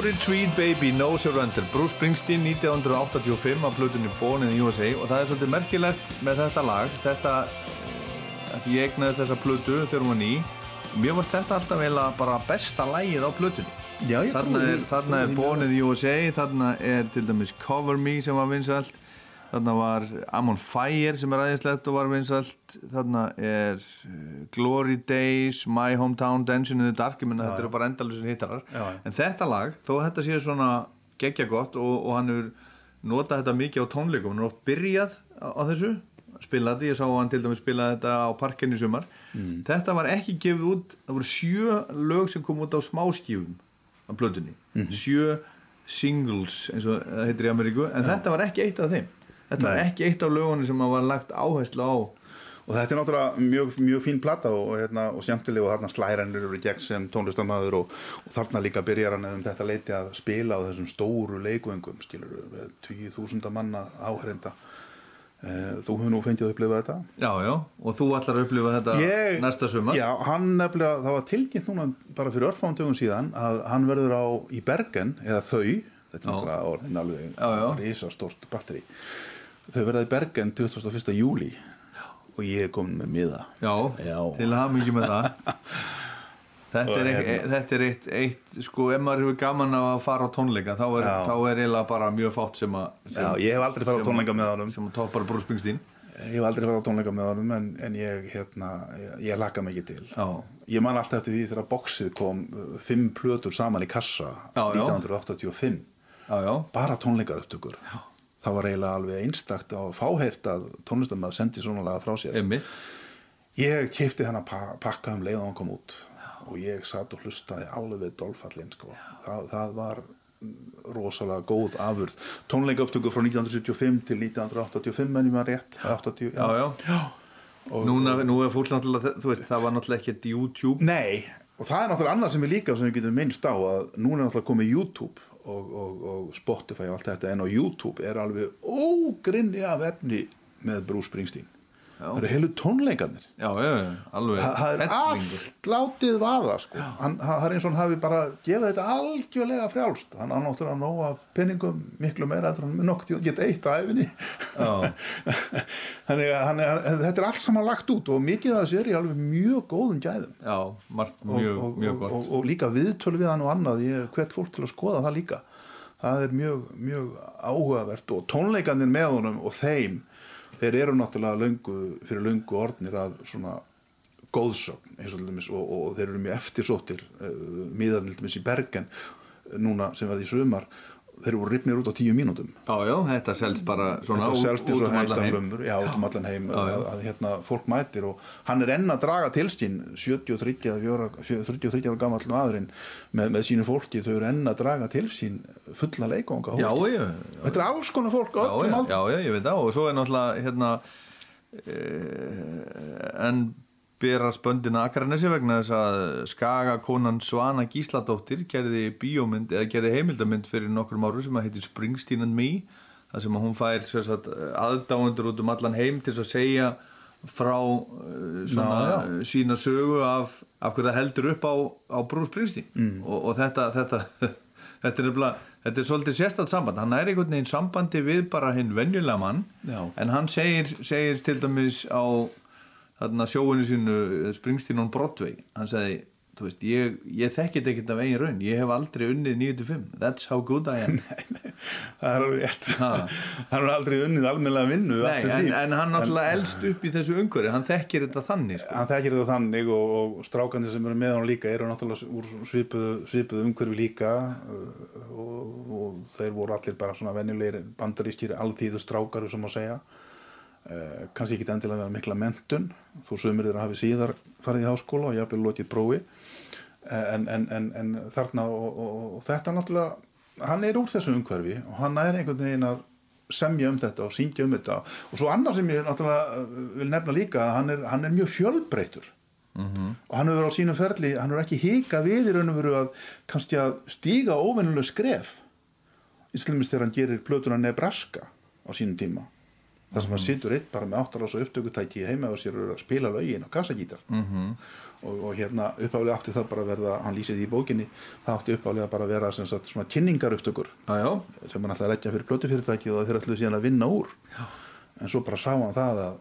[SPEAKER 1] Retreat Baby, No Surrender Bruce Springsteen 1985 á blutunni Born in the USA og það er svolítið merkilegt með þetta lag. Þetta, eh, ég egnaðist þessa blutu þegar hún var ný. Mér varst þetta alltaf eiginlega bara besta lagið á blutunni þarna er, er Born in the USA þarna er til dæmis Cover Me sem var vinsalt þarna var I'm on Fire sem er aðeinslegt og var vinsalt þarna er uh, Glory Days My Hometown Dancing in the Dark. Ég menna þetta eru bara endalusir hittarar
[SPEAKER 10] Já, já.
[SPEAKER 1] en þetta lag, þó þetta sé svona geggja gott og, og hann er notað þetta mikið á tónleikum hann er oft byrjað á, á þessu. Spila þetta, ég sá hann til dæmis spila þetta á parkinni sumar.
[SPEAKER 10] Mm.
[SPEAKER 1] þetta var ekki gefið út, það voru sjö lög sem kom út á smáskífum á blöðunni,
[SPEAKER 10] Mhm.
[SPEAKER 1] sjö singles eins og það heitir í Ameríku. En þetta var ekki eitt af þeim þetta var ekki eitt af lögunum sem var lagt áherslu á.
[SPEAKER 10] Og þetta er náttúrulega mjög, mjög fín plata og, og, hérna, og skemmtileg og þarna slæranir eru gegn sem tónlistamæður og, og þarna líka byrjar hann eða um þetta leiti að spila á þessum stóru leikvöngum skilur við, 20.000 manna áhærenda þú hefur nú fengið að upplifa þetta?
[SPEAKER 1] Já, já, og þú ætlar að upplifa þetta
[SPEAKER 10] Ég-
[SPEAKER 1] næsta sumar?
[SPEAKER 10] Já, hann nefnilega, það var tilkynnt núna bara fyrir örfáum tökum síðan að hann verður á í Bergen, eða þau þetta er náttúrulega orðin alveg
[SPEAKER 1] Já, já.
[SPEAKER 10] risastórt batteri þau verða í Bergen 21. júli og ég er komin með miða
[SPEAKER 1] Já,
[SPEAKER 10] Já.
[SPEAKER 1] til að hafa mikið með það (laughs) Þetta er, eitt,
[SPEAKER 10] hérna-
[SPEAKER 1] þetta er eitt, eitt, sko, ef maður hefur gaman að fara á tónleika þá er,
[SPEAKER 10] Já.
[SPEAKER 1] þá er eiginlega bara mjög fátt sem að sem,
[SPEAKER 10] Já, ég hef aldrei farið á tónleika með honum
[SPEAKER 1] sem að toppar Bruce Springsteen
[SPEAKER 10] Ég hef aldrei farið á tónleika með honum en, en ég, hérna, ég, ég laka mikið til
[SPEAKER 1] Já.
[SPEAKER 10] Ég man alltaf eftir því þegar boxið kom uh, fimm plötur saman í kassa
[SPEAKER 1] Já, já.
[SPEAKER 10] 1985
[SPEAKER 1] Já, já,
[SPEAKER 10] bara tónleikar upptökur já. Það var eiginlega alveg einstakt og fáheyrt að tónlistamæður sendi svona laga frá sér.
[SPEAKER 1] Einmitt.
[SPEAKER 10] Ég kefti þennan pa pakka um leið og hann kom út og ég satt og hlustaði alveg dolfallinn sko. það, það var rosalega góð afurð. Tónleika upptökur frá 1975 til 1985 en ég maður rétt. 80,
[SPEAKER 1] Já, já, Núna, nú er fólk náttúrulega, þú veist, það var náttúrulega ekkert YouTube.
[SPEAKER 10] Nei, og það er náttúrulega annað sem við líka sem við getum minnst á að núna er náttúrulega komið YouTube og, og, og Spotify og allt þetta en á YouTube er alveg ógrinni af efni með Bruce Springsteen. Það eru heilu tónleikarnir.
[SPEAKER 1] Já, já, já, alveg
[SPEAKER 10] Þa, það er allt látið vaða sko. hann, hann, það er eins og hann hafi bara gefið þetta algjörlega frjálst. Hann á náttúrulega nóga penningum miklu meira eftir hann nokkuð tíma geta eitt á æfinni (laughs) þannig að hann, þetta er allt saman lagt út og mikið af þessu er í alveg mjög góðum gæðum.
[SPEAKER 1] Já, margt mjög,
[SPEAKER 10] og, og,
[SPEAKER 1] mjög gott.
[SPEAKER 10] og, og líka viðtölu við hann og annað. Ég hvet fólk til að skoða það líka. Það er mjög, mjög áhugavert og tónleikandir með honum og þeim þeir eru náttúrulega löngu, fyrir löngu orðnir að svona góðsögn og, og, og þeir eru mjög eftirsóttir uh, miðan til dæmis í Bergen eh, núna sem var í sumar þeir eru ripnir út á tíu mínútum.
[SPEAKER 1] Já, já, þetta selst bara svona
[SPEAKER 10] þetta selst eins og
[SPEAKER 1] um
[SPEAKER 10] lumur já, út um allan heim
[SPEAKER 1] Já, já.
[SPEAKER 10] Að, að hérna, fólk mætir og hann er enn að draga til sín 73 eða 33 ára gammal maðurinn með, með sínu fólki þau eru enn að draga til sín fulla leikvanga
[SPEAKER 1] Já, já,
[SPEAKER 10] þetta er alls konar fólk á
[SPEAKER 1] já, já, já, já, ég veit það og svo er náttúrulega hérna eh, en berast böndina Akranesi vegna þess að skagakonan Svana Gísladóttir gerði bíómynd eða gerði heimildamynd fyrir nokkrum árum sem að heitir Springsteen and Me þar sem að hún fær aðdáendur út um allan heim til að segja frá eh, svona
[SPEAKER 10] Já,
[SPEAKER 1] sína sögu af, af hverju það heldur upp á, á Bruce Springsteen
[SPEAKER 10] Mm.
[SPEAKER 1] og, og þetta þetta, (laughs) þetta er nefnilega Þetta er svolítið sérstætt samband, hann er einhvern veginn sambandi við bara hinn venjulega mann
[SPEAKER 10] Já.
[SPEAKER 1] en hann segir, segir til dæmis á þarna sjóinu sínu Springsteen on Broadway. Hann segi, þú veist, ég, ég þekkit ekkert af eigin raun, ég hef aldrei unnið 9-5 that's how good I am. (laughs)
[SPEAKER 10] Það er rétt.
[SPEAKER 1] Ha. (laughs)
[SPEAKER 10] hann er aldrei unnið almennilega vinnu
[SPEAKER 1] Nei, en, en hann náttúrulega elst upp í þessu umhverju, hann þekkir þetta þannig sko.
[SPEAKER 10] hann þekkir þetta þannig og, og strákandi sem eru með hann líka eru náttúrulega úr svipuðu, svipuðu umhverfi líka uh, og, og þeir voru allir bara svona venjulegir bandarískir alþýðu strákar sem að segja uh, kannski ekki endilega með mikla mentun þó sömur þeir hafi síðar farið í háskóla og jafnvel lokið prófi. En, en, en, en þarna og, og, og þetta náttúrulega hann er úr þessu umhverfi og hann er einhvern veginn að semja um þetta og syngja um þetta. Og svo annar sem ég náttúrulega uh, vil nefna líka að hann er, hann er mjög fjölbreytur og hann hefur á sínum ferli hann hefur ekki hika við í raun og veru að kannski að stíga óvennuleg skref. Í slumist þegar hann gerir plötuna Nebraska á sínum tíma þar sem hann situr einn bara með áttar ás og upptökutæki heima og sér að spila lögin á kassagítar
[SPEAKER 1] Mhm.
[SPEAKER 10] og, og hérna uppálega átti það bara að verða hann lýsið í bókinni það átti uppálega bara að vera sem sagt, svona kynningarupptökur
[SPEAKER 1] já.
[SPEAKER 10] sem hann ætlaði að leggja fyrir plötufyrirtæki og þeir ætluðu síðan að vinna úr já. en svo bara sá hann það að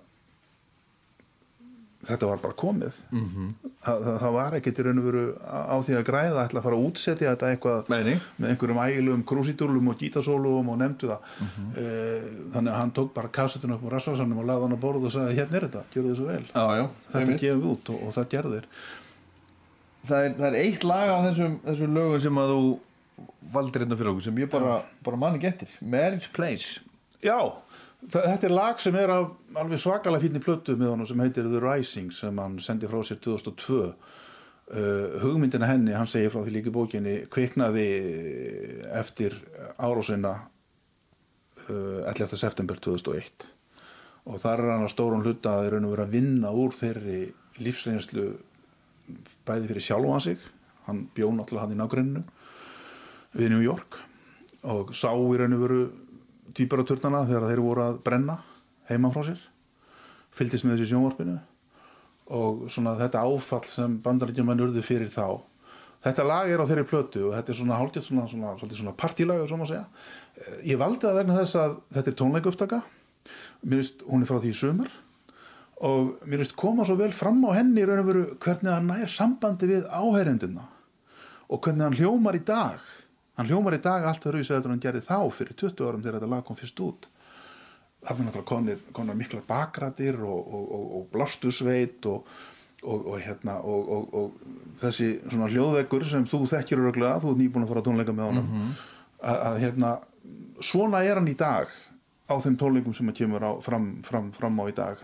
[SPEAKER 10] þetta var bara komið.
[SPEAKER 1] Mhm.
[SPEAKER 10] það, það, það var ekkert í raun og veru á á því að græða ætla að fara að útsetja þetta eitthvað
[SPEAKER 1] Meini.
[SPEAKER 10] með einhverjum ægilum krúsítúlum og gítasólum og nefndu það.
[SPEAKER 1] Mhm.
[SPEAKER 10] Eh, þannig að hann tók bara kassetun upp úr rasvarsanum og laði hann á borð og sagði hérna er þetta, gjörðu þið svo vel.
[SPEAKER 1] Já, já,
[SPEAKER 10] þetta er gefið út og, og það gerðu þeir.
[SPEAKER 1] Það er, það er eitt lag á þessum, þessum lögum sem að þú valdir hérna fyrir okkur sem ég bara, bara manni getur Marriage Place.
[SPEAKER 10] Já, þetta er lag sem er af alveg svakalega fínni plötu með honum sem heitir The Rising sem hann sendi frá sér 2002 uh, hugmyndina henni, hann segir frá því líka í bókinni kviknaði eftir árásina uh, 11. september 2001 og þar er hann að stórun hluta að þeir raun og vera að vinna úr þeirri lífsreynslu bæði fyrir sjálfan sig hann bjó náttúrulega hann í nágrenninu við New York og sá í raun og veru týparaturnana þegar þeir voru að brenna heima frá sér fylgdist með þessi sjónvarpinu og svona þetta áfall sem bandarækjumann urðu fyrir þá. Þetta lag er á þeirri plötu og þetta er svona hálfgett svona, svona, svona, svona partílag. Eh, ég valdi það vegna þess að þetta er tónleikaupptaka mér veist hún er frá því í sumar og mér veist koma svo vel fram á henni í raun og veru hvernig hann nær sambandi við áheyrenduna og hvernig hann hljómar í dag hann hljómar í dag allt verður í segður hann gerði þá fyrir 20 árum þegar þetta lag kom fyrst út. Það er náttúrulega konar miklar bakrætir og, og, og, og blástusveit og, og, og hérna og, og, og þessi svona hljóðveggur sem þú þekkir öruglega, þú ert nýbúin að fara að tónleika með honum.
[SPEAKER 1] Mhm.
[SPEAKER 10] að, að hérna svona er hann í dag á þeim tónleikum sem hann kemur á, fram, fram, fram á í dag.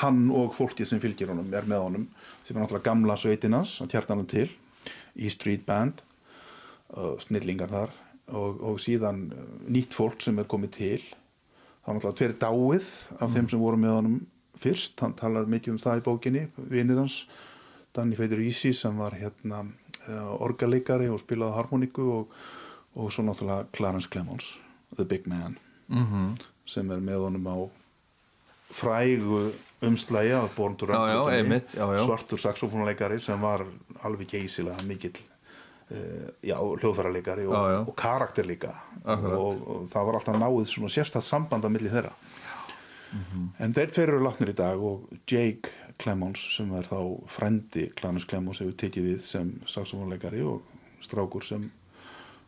[SPEAKER 10] Hann og fólkið sem fylgir honum er með honum. Sem er náttúrulega gamla sveitinans að tjarta hann til í Street Band snillingar þar og, og síðan uh, nýtt fólk sem er komið til það var náttúrulega tveir dáið af þeim sem voru með honum fyrst, hann talar mikið um það í bókinni vinir hans, Danny Feitur Ísi sem var hérna uh, orgaleikari og spilaði harmoníku og, og svo náttúrulega Clarence Clemons The Big Man
[SPEAKER 1] Mhm.
[SPEAKER 10] sem er með honum á frægu umslægi af Born to Run
[SPEAKER 1] Já, já,
[SPEAKER 10] plötunni.
[SPEAKER 1] einmitt, já, já.
[SPEAKER 10] svartur saxofónuleikari sem var alveg geysilega mikill já, hljóðfærarleikari og, og karakter líka. Og, og það var alltaf náið svona sérstætt samband að milli þeirra.
[SPEAKER 1] Mhm.
[SPEAKER 10] en þeir tveir eru látnir í dag og Jake Clemons sem er þá frendi Clarence Clemons hefur tekið við sem saxofónuleikari og strákur sem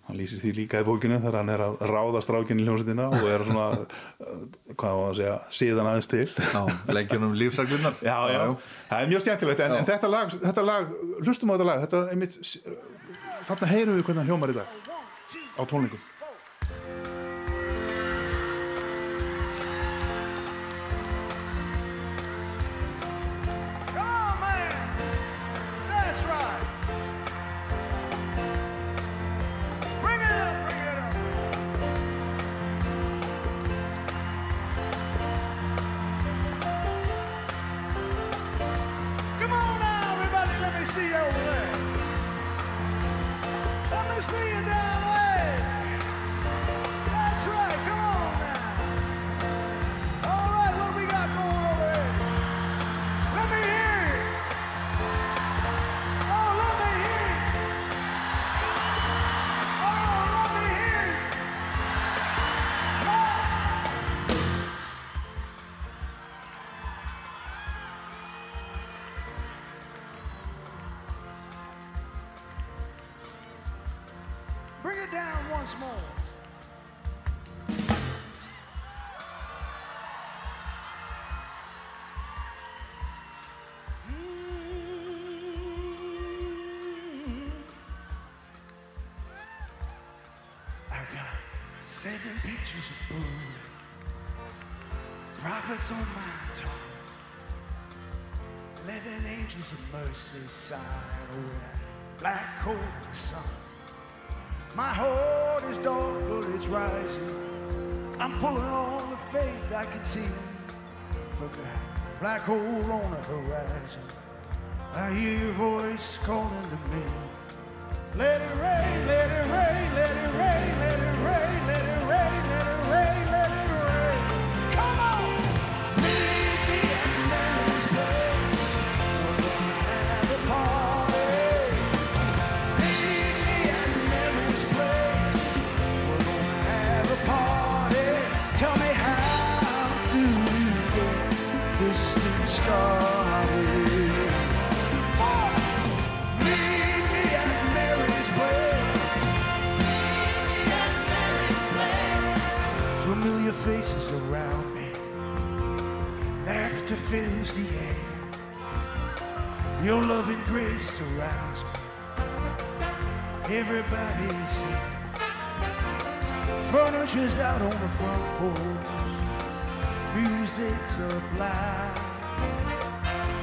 [SPEAKER 10] hann lýsir því líka í bókinu þegar hann er að ráða strákinu í hljómsveitina og er svona uh, hvað var að segja, síðan aðeins til.
[SPEAKER 1] Já, leggjum um lífsaglunar
[SPEAKER 10] já, já, það er mjög skemmtilegt en, en þetta lag, þetta lag, hlustum á þetta lag þetta, einmitt, þarna heyrum við hvernig hann hljómar í dag. Á tónleikum
[SPEAKER 9] black hole on the horizon. I hear your voice calling to me. Let it rain, let it rain, let Applied.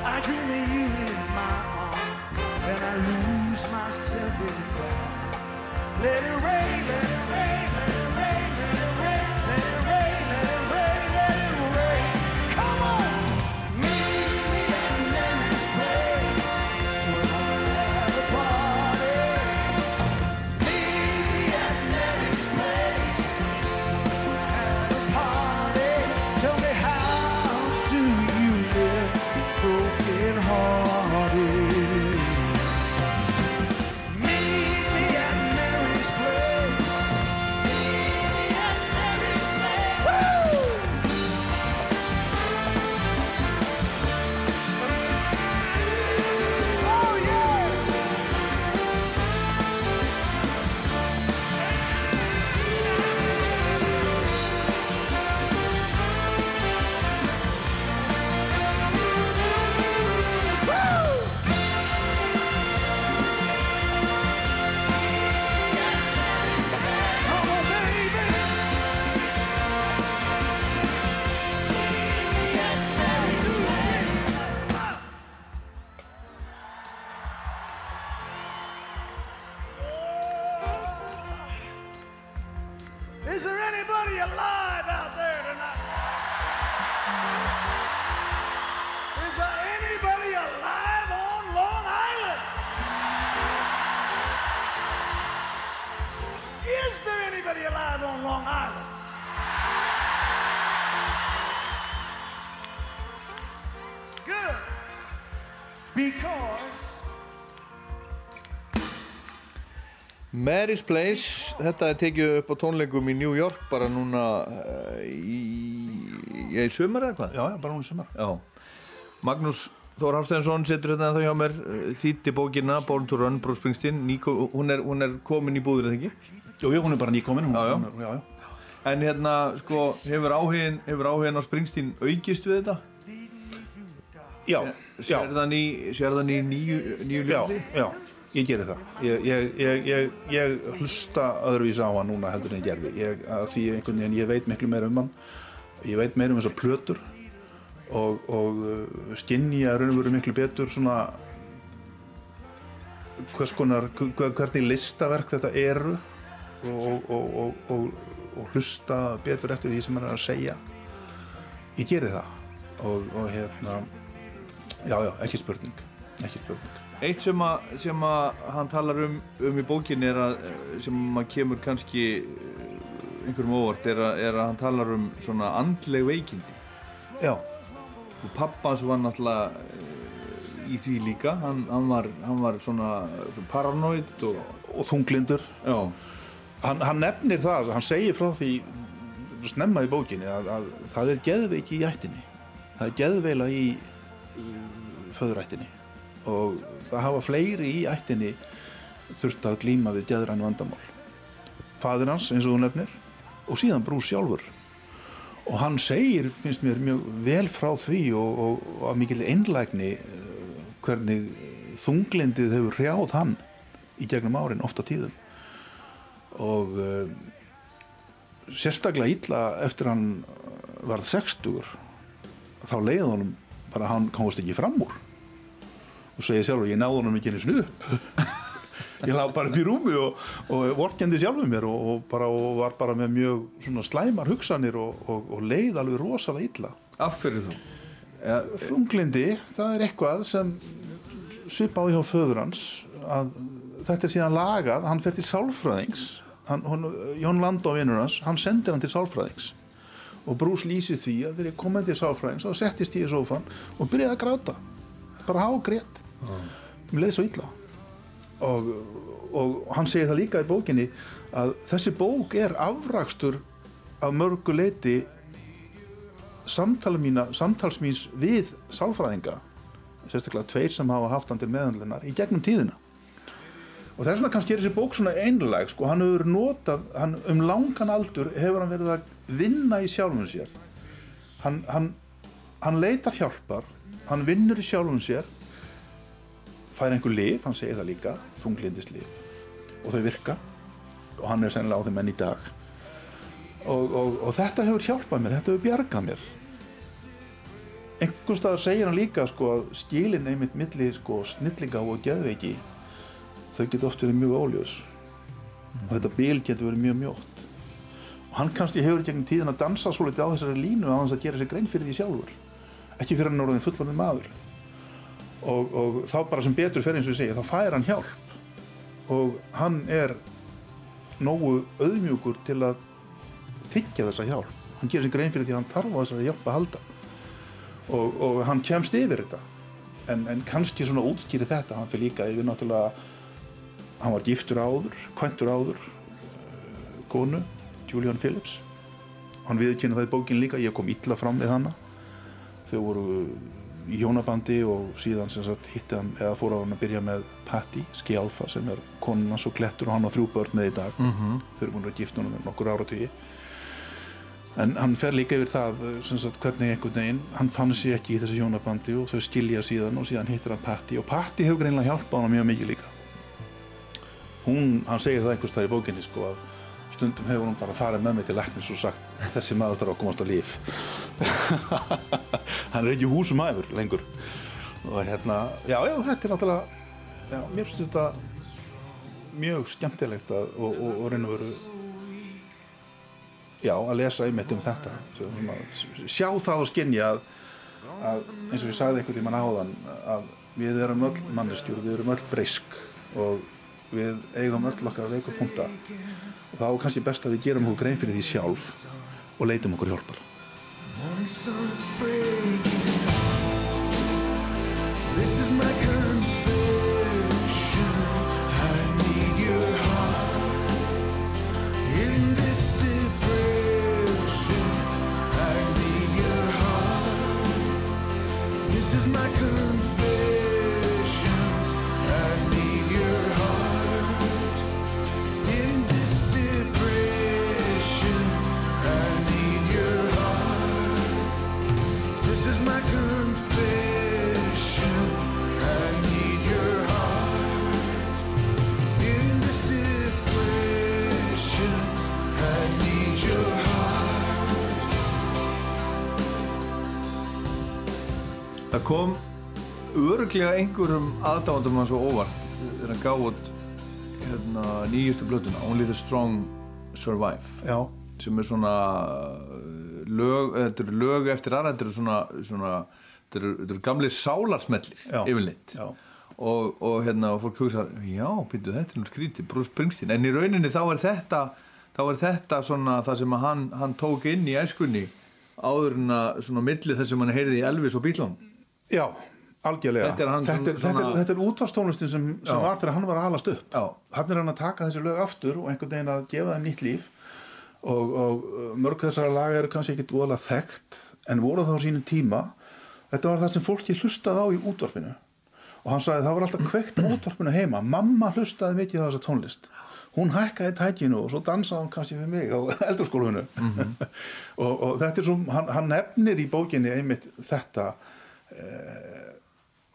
[SPEAKER 9] I dream of you in my arms, and I lose myself in the crowd. Let it Mary's Place,
[SPEAKER 1] þetta er tekið upp á tónleikum í New York bara núna uh, í, í, í sumar eða hvað?
[SPEAKER 10] Já, já, bara núna í sumar.
[SPEAKER 1] Já. Magnús Þór Hafstæðinsson setur þetta þá hjá mér, uh, þýtti bókina Born to Run, Bruce Springsteen, Níko, hún, er, hún er komin í búður eða ekki?
[SPEAKER 10] Jú, hún er bara nýkomin. hún-
[SPEAKER 1] Já, já.
[SPEAKER 10] hún er-.
[SPEAKER 1] En hérna, sko, hefur áhugin, hefur áhugin á Springsteen aukist við þetta?
[SPEAKER 10] Já, já.
[SPEAKER 1] Sérðan í, nýju, nýju
[SPEAKER 10] Já,
[SPEAKER 1] ljóði?
[SPEAKER 10] já, ég geri það. Ég, ég, ég, ég, hlusta öðruvísi á hann núna heldur en ég gerði. Að því einhvern veginn ég veit miklu meira um hann. Ég veit meira um þessar plötur og, og uh, skinja raun og veru miklu betur svona hvers konar, hver- hvernig listaverk þetta eru og, og, og, hlusta betur eftir því sem hann er að segja. Ég geri það og, hérna, já, já, ekki spurning, ekki spurning.
[SPEAKER 1] Eitt sem að, sem að hann talar um, um í bókinni er að, eh, sem að kemur kannski eh, einhverjum óvart, er að, er að hann talar um svona andleg veikindi.
[SPEAKER 10] Já.
[SPEAKER 1] Og pappans var náttúrulega eh, í því líka, hann, hann, var, hann var svona paranoid og...
[SPEAKER 10] Og þunglindur.
[SPEAKER 1] Já.
[SPEAKER 10] Hann, hann nefnir það, hann segir frá því snemma í bókinni að, að það er geðveiki í ættinni. Það er geðveila í uh, föðurættinni og það hafa fleiri í ættinni þurft að glíma við geðræn vandamál. Fadir hans, eins og þú nefnir, og síðan brús sjálfur. Og hann segir, finnst mér, mjög vel frá því og, og, og að mikil einlægni uh, hvernig þunglindið hefur hrjáð hann í gegnum árin ofta tíðum og uh, sérstaklega illa eftir hann varð 60 þá leiði honum bara hann komast ekki fram úr og segja sjálfur ég náði honum ekki einu snu upp. (laughs) Ég lág bara upp í rúmi og, og vorkendi sjálfur mér og, og, bara, og var bara með mjög slæmar hugsanir og, og, og leið alveg rosalega illa.
[SPEAKER 1] Af hverju þú?
[SPEAKER 10] Ja, þunglindi, það er eitthvað sem svipa á hjá föður hans að þetta er síðan lagað, hann fer til sálfræðings hann, hon, Jón Landó vinnur hans, hann sendir hann til sálfræðings. Og Brús lýsir því að þegar ég kom með til sálfræðings þá settist ég í sófan og byrjaði að gráta bara há grét mér leiði svo illa. Og, og hann segir það líka í bókinni að þessi bók er afrakstur af mörgu leiti samtala mína, samtals míns við sálfræðinga sérstaklega tveir sem hafa haft hann til meðanlunar í gegnum tíðina. Og þess vegna kannski er þessi bók svona einlæg sko, hann hefur notað, hann, um langan aldur hefur hann verið að vinna í sjálfum sér. Hann, hann, hann leitar hjálpar hann vinnur í sjálfum sér fær einhver lif, hann segir það líka þunglindislif og þau virka. Og hann er sennilega á þeim enn í dag. Og, og, og þetta hefur hjálpað mér, þetta hefur bjargað mér. Einhvers staðar segir hann líka sko að skilin einmitt milli sko snillinga og geðveiki þau geta oft verið mjög óljós. Og þetta bil getur verið mjög mjótt. Og hann kannski hefur gegnum tíðin að dansa svo litið á þessari línu á þess að gera sér grein fyrir því sjálfur. Ekki fyrir hann orðin fullorðin maður og, og þá bara sem betur fer eins og segi þá fær hann hjálp. Og hann er nógu auðmjúkur til að þykja þessa hjálp. Hann gerir sér grein fyrir því að hann þarf á þessari hjálp að halda. Og, og hann kemst yfir þetta. En, en kannski svona útskýri þetta. Hann fyrir líka yfir náttúrulega hann var giftur áður, kvæntur áður uh, konu, Julian Phillips. Hann viðkynna það í bókin líka ég kom illa fram við hana. Þau voru í hjónabandi og síðan sagt hitti hann eða fór á hann að byrja með Patti Ski-Alfa sem er konan hans og klettur og hann á þrjú börn með í dag.
[SPEAKER 1] Mhm.
[SPEAKER 10] þau eru búin að vera gift núna með nokkur áratögi en hann fer líka yfir það sem sagt hvernig einhvern veginn hann fann sér ekki í þessu hjónabandi og þau skilja síðan og síðan hittir hann Patti. Og Patti hefur greinlega hjálpað hann mjög mikið líka. Hún, hann segir það einhvers þar í bókinni sko að stundum hefur hún bara farið með mig til læknis og sagt þessi maður þarf að komast á líf (laughs) hann er ekki húsum hæfur lengur. Og hérna, já, já, þetta er náttúrulega já, mér finnst þetta mjög skemmtilegt að, og, og, og reyna að veru já, að lesa einmitt um þetta. Svo, svona, sjá það og skinja að, að eins og ég sagði einhvern tímann áðan að við erum öll manneskjur, við erum öll breysk og við eigum öll okkar veiku punta og þá er kannski best að við gerum okkur grein fyrir því sjálf og leitum okkur hjálpar.
[SPEAKER 12] This is my confession. I need your heart in this depression. I need your heart. This is my confession.
[SPEAKER 1] Kom öruglega einhverjum aðdáðandum hans og óvart þegar hann gaf út hérna, nýjustu blötuna Only the Strong Survive.
[SPEAKER 10] Já.
[SPEAKER 1] sem er svona uh, lög, eh, þetta eru lög eftir aðra þetta eru svona, svona þetta eru, eru gamli sálarsmellir yfirleitt. Og, og hérna og fólk hugsa já, býttu þetta er nú skrítið Bruce Springsteen, en í rauninni þá er þetta þá er þetta svona það sem að hann, hann tók inn í æskunni áður en að svona milli þess sem hann heyrði í Elvis og Beatlon
[SPEAKER 10] Já, algjörlega.
[SPEAKER 1] Þetta er hann
[SPEAKER 10] þetta, er,
[SPEAKER 1] svona-
[SPEAKER 10] þetta, er, er útvarstónlistin sem, sem var þegar hann var að alast upp.
[SPEAKER 1] Já.
[SPEAKER 10] Hann er hann að taka þessi lög aftur og einhvern veginn að gefa þeim nýtt líf og, og uh, mörg þessara laga eru kannski ekkit óalega þekkt en voru þá sínum tíma. Þetta var það sem fólki hlustaði á í útvarpinu og hann sagði það var alltaf kveikt á útvarpinu heima. Mamma hlustaði mikið á þessa tónlist. Hún hækkaði tækinu og svo dansaði hún kannski við mig á (laughs) eldurskólunu (laughs) og, og þetta er svo, hann, hann nefnir í bókinni einmitt þetta eh,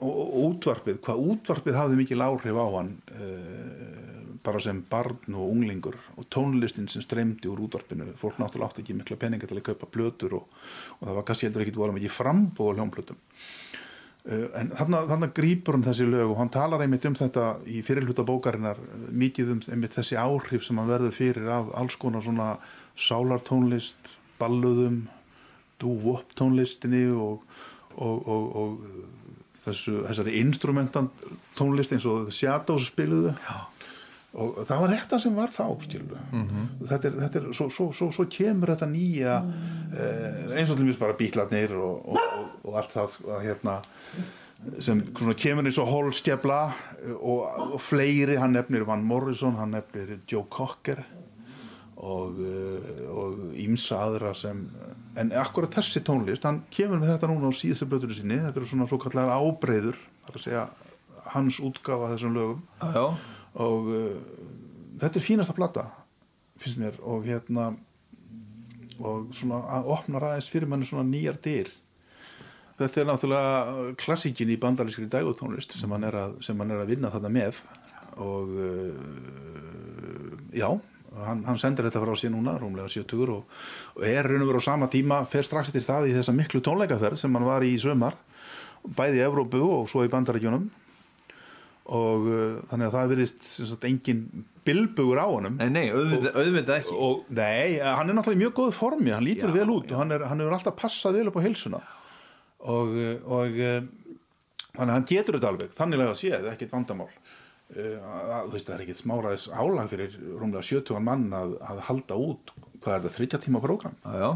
[SPEAKER 10] og, útvarpið, hvað útvarpið hafði mikil áhrif á hann eh, bara sem barn og unglingur og tónlistin sem streymdi úr útvarpinu. Fólk náttúrulega átti ekki mikla peninga til að kaupa plötur og, og það var kannski heldur ekki voru mikið frambóð á hljómplötum. Uh, en þarna, þarna grýpur hann þessi lög og hann talar einmitt um þetta í fyrirluta bókarinnar uh, mikið um einmitt þessi áhrif sem hann verður fyrir af alls konar svona sálartónlist, balluðum dúvop tónlistinni og, og, og, og þessu, þessari instrumentan tónlist eins og Shadows spiluðu. Já. og það var þetta sem var þá skilur
[SPEAKER 1] Mhm.
[SPEAKER 10] þetta er, þetta er svo, svo, svo, svo kemur þetta nýja eh, eins og til mjög bara bítlarnir og, og, og, og allt það að, hérna, sem svona kemur eins og holskefla og, og fleiri, hann nefnir Van Morrison, hann nefnir Joe Cocker og, eh, og ímsa aðra sem en akkurat þessi tónlist, hann kemur með þetta núna á síðustu blötunni sinni, þetta eru svona svo kallar ábreyður, þar að segja hans útgafa af þessum lögum.
[SPEAKER 1] Já.
[SPEAKER 10] og uh, þetta er fínasta plata finnst mér og hérna og svona að opna ræðist fyrir manni svona nýjar dyr. Þetta er náttúrulega klassíkin í bandarískri dægutónlist sem hann er að, er að vinna þarna með. Og uh, já hann, hann sendir þetta frá sér núna rúmlega 70 og, og er raun og veru á sama tíma fer strax eftir það í þessa miklu tónleikaferð sem hann var í sömar bæði í Evrópu og svo í bandaríkjunum. Og uh, þannig að það virðist engin bilbugur á honum.
[SPEAKER 1] Nei, nei, auðvitað, auðvitað ekki.
[SPEAKER 10] og, Nei, hann er náttúrulega í mjög góð formi hann lítur
[SPEAKER 1] Já,
[SPEAKER 10] vel út og hann, er, hann hefur alltaf passað vel upp á heilsuna. Og, uh, og uh, þannig að hann getur þetta alveg þannig að séð, ekkert vandamál. uh, að, þú veist, það er ekkert smáraðis álag fyrir rúmlega 70 mann að, að halda út, hvað er það, 30 tíma prógram?
[SPEAKER 1] Já, já.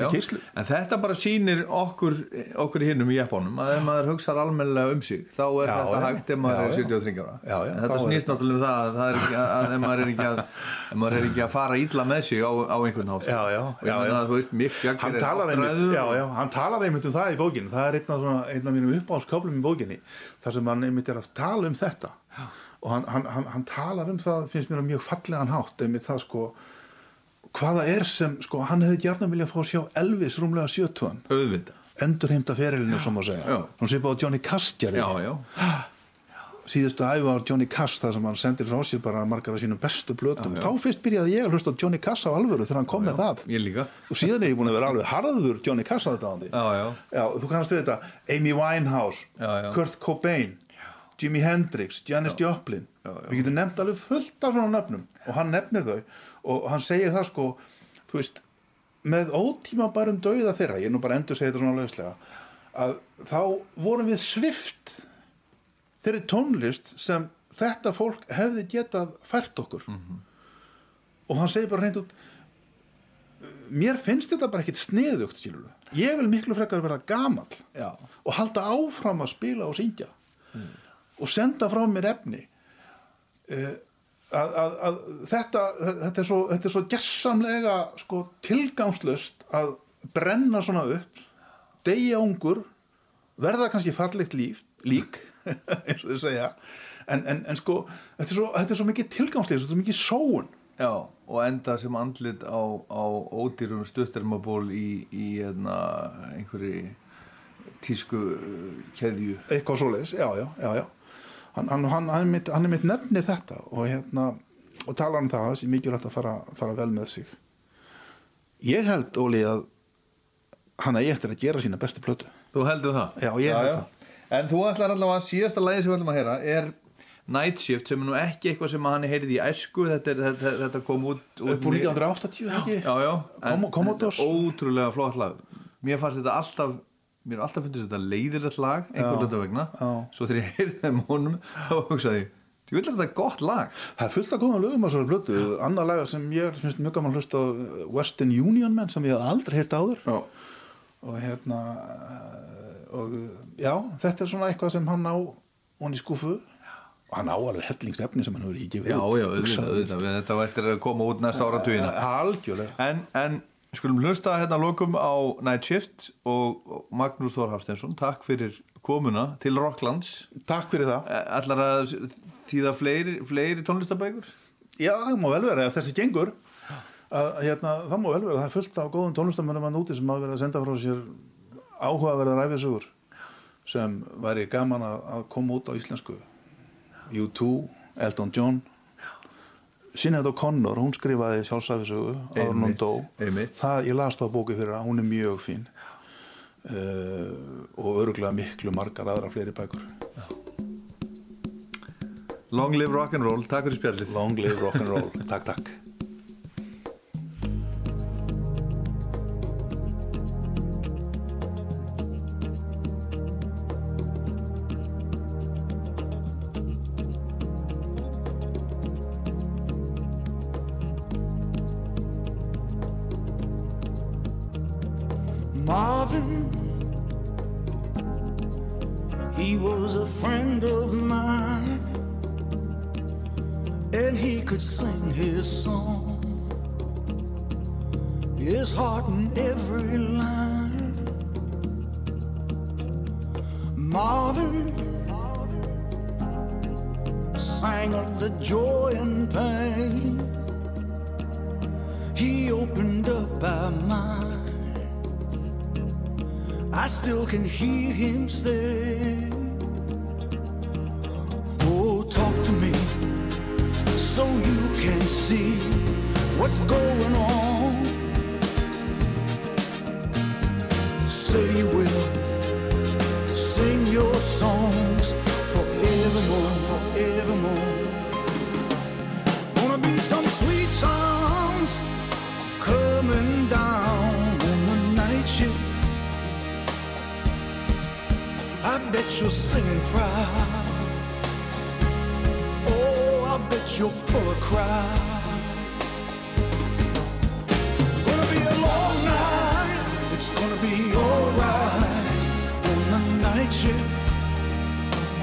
[SPEAKER 1] Já. En þetta bara sýnir okkur okkur hinnum í Japanum að ef maður hugsar almennilega um sig þá er þetta hægt ef maður er
[SPEAKER 10] já.
[SPEAKER 1] 73 ára.
[SPEAKER 10] Já, já,
[SPEAKER 1] en þetta snýst náttúrulega um það að, það er ekki, að, að ef maður er ekki að maður er ekki að fara illa með sig á, á einhvern hátt. Og að
[SPEAKER 10] hann talar, einmitt,
[SPEAKER 1] og-
[SPEAKER 10] hann talar einmitt um það í bókinu það er einn af, mínum uppáhaldsköflum í bókinni þar sem hann einmitt er að tala um þetta og hann, hann, hann, hann talar um það finnst mér á mjög fallegan hátt einmitt það sko hvaða er sem, sko, hann hefði gjarnan viljað fá að sjá Elvis rúmlega 70
[SPEAKER 1] auðvitað.
[SPEAKER 10] Endurheimta ferilinu, sem að segja.
[SPEAKER 1] Já.
[SPEAKER 10] hún svipa á Johnny Cash gerði
[SPEAKER 1] Já, já,
[SPEAKER 10] síðustu æfa á Johnny Cash þar sem hann sendir frá sér bara margar af sínum bestu blötum. Þá fyrst byrjaði ég að hlusta á Johnny Cash á alvöru þegar hann kom með það. Og síðan er ég búin að vera alveg harður Johnny Cash að þetta
[SPEAKER 1] Já, já,
[SPEAKER 10] Já, þú kannast við þetta. Amy Winehouse,
[SPEAKER 1] Já, já.
[SPEAKER 10] Kurt Cobain Jimi Hendrix, Janis Joplin. Við getum nefnt alveg fullt af svona nöfnum og hann nefnir þau. Og hann segir það sko, veist með ótíma bærum dauða þeirra ég er nú bara endur segja þetta svona lauslega að þá vorum við svift þeirri tónlist sem þetta fólk hefði getað fært okkur. Og hann segir bara hreint út mér finnst þetta bara ekkit sniðugt skilur ég vil miklu frekar vera gamall
[SPEAKER 1] já.
[SPEAKER 10] og halda áfram að spila og syngja og senda frá mér efni. Uh, að, að, að þetta þetta er svo, þetta er svo gessamlega sko, tilgangslöst að brenna svona upp deyja ungur verða kannski fallegt líf lík, (laughs) eins og þau segja. En, en, en sko þetta er svo, þetta er svo mikið tilgangslöst, þetta er svo mikið sóun.
[SPEAKER 1] Já, og enda sem andlit á, á ódýrum stuttermaból í, í hérna, einhverju tísku uh, keðju.
[SPEAKER 10] Eitthvað svoleiðis, já, já, já, já. Hann, hann, hann, hann, er mitt, er mitt nefnir þetta og hérna og talar um það að það sé mikilvægt að fara, fara vel með sig. Ég held, Óli, að hann eigi eftir að gera sína bestu plötu.
[SPEAKER 1] Þú heldur það?
[SPEAKER 10] Já, ég held það.
[SPEAKER 1] En þú ætlar allavega að síðasta lagi sem við ætlum að heyra er Night Shift sem er nú ekki eitthvað sem hann heyrði í æsku. Þetta, er, þetta, þetta kom út,
[SPEAKER 10] úr 1980, ekki?
[SPEAKER 1] Já, já, en
[SPEAKER 10] Kom- Commodores.
[SPEAKER 1] er ótrúlega flott lag. Mér fannst þetta alltaf mér er alltaf fundist þetta leiðilegt lag einhver
[SPEAKER 10] Já,
[SPEAKER 1] hluta vegna.
[SPEAKER 10] já.
[SPEAKER 1] svo þegar ég heyrði þeim honum þá hugsaði ég, þú vil þetta gott lag?
[SPEAKER 10] Það er fullt að góða lögum að svona plötu. Annar lag sem ég finnst mjög gaman að hlusta á Western Union menn sem ég hef aldrei heyrt áður.
[SPEAKER 1] Já.
[SPEAKER 10] og hérna og já, þetta er svona eitthvað sem hann á hún í skúfu og hann á alveg hellingsefni sem hann hefur ekki
[SPEAKER 1] Já,
[SPEAKER 10] verið
[SPEAKER 1] já, við- þetta eftir að koma út næsta ára tuina
[SPEAKER 10] Algjörlega.
[SPEAKER 1] En, en skulum hlusta hérna lokum á Night Shift og Magnús Þór Hafsteinsson, takk fyrir komuna til Rocklands.
[SPEAKER 10] Takk fyrir það.
[SPEAKER 1] Ætlar að þýða fleiri, fleiri tónlistabækur?
[SPEAKER 10] Já, það má vel vera þessi gengur. Að, hérna, það má vel vera, það er fullt af góðum tónlistamönnum að úti sem hafa verið að senda frá sér áhugaverðar ræfisugur sem væri gaman að, að koma út á íslensku. U2, Elton John Sinead O'Connor, hún skrifaði sjálfsæfisugu áður hún dó. það, ég las það bóki fyrir að hún er mjög fín. Uh, og öruglega miklu margar aðra fleiri bækur.
[SPEAKER 1] Long live rock'n'roll, takk fyrir spjallið.
[SPEAKER 10] Long live rock'n'roll, takk takk
[SPEAKER 12] He was a friend of mine, and he could sing his song, his heart in every line. Marvin sang of the joy and pain. He opened up our minds
[SPEAKER 9] I still can hear him say, Oh, talk to me so you can see what's going on. You're singing proud. Oh, I bet you're full of crowd. Gonna be a long night. It's gonna be alright on the night shift.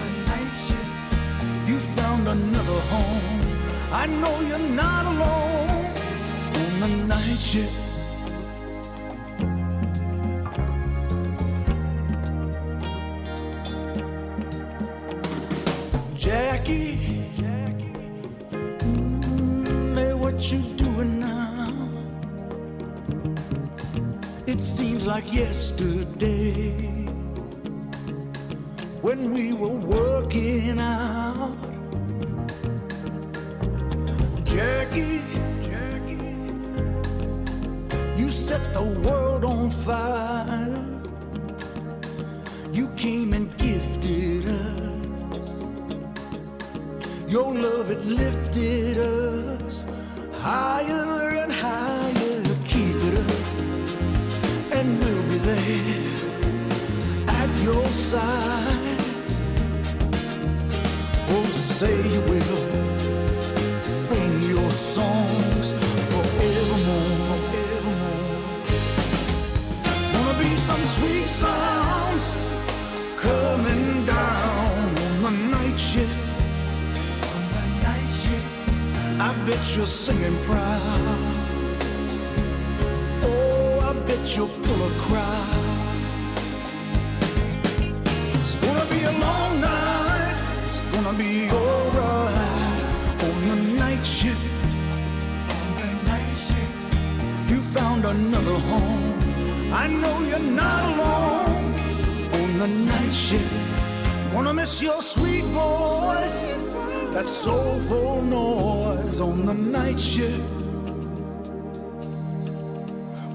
[SPEAKER 9] On the night shift. You found another home. I know you're not alone on the night shift.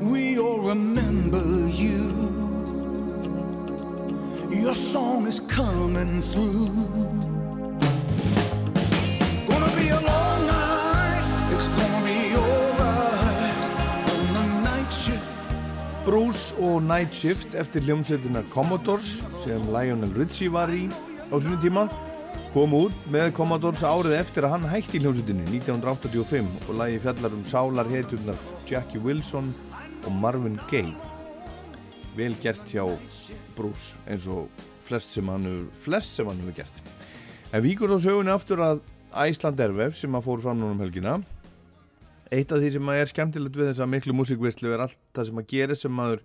[SPEAKER 9] We all remember you. Your song is coming through. Gonna be a long night. It's gonna be alright on the night shift.
[SPEAKER 1] Bruce og Night Shift eftir hljómsveitina Commodores sem Lionel Richie var í á sinni tíma kom út með Commodores árið eftir að hann hætti í hljómsveitinni 1985 og lagi fjallar um sálarhetjurnar Jackie Wilson og Marvin Gaye. Vel gert hjá Bruce eins og flest sem hann hefur, gert. En víkur á sögunni aftur að Æsland Ervef sem að fór fram núna um helgina. Eitt af því sem að er skemmtilegt við þessa miklu músikvislu er allt það sem að gera sem maður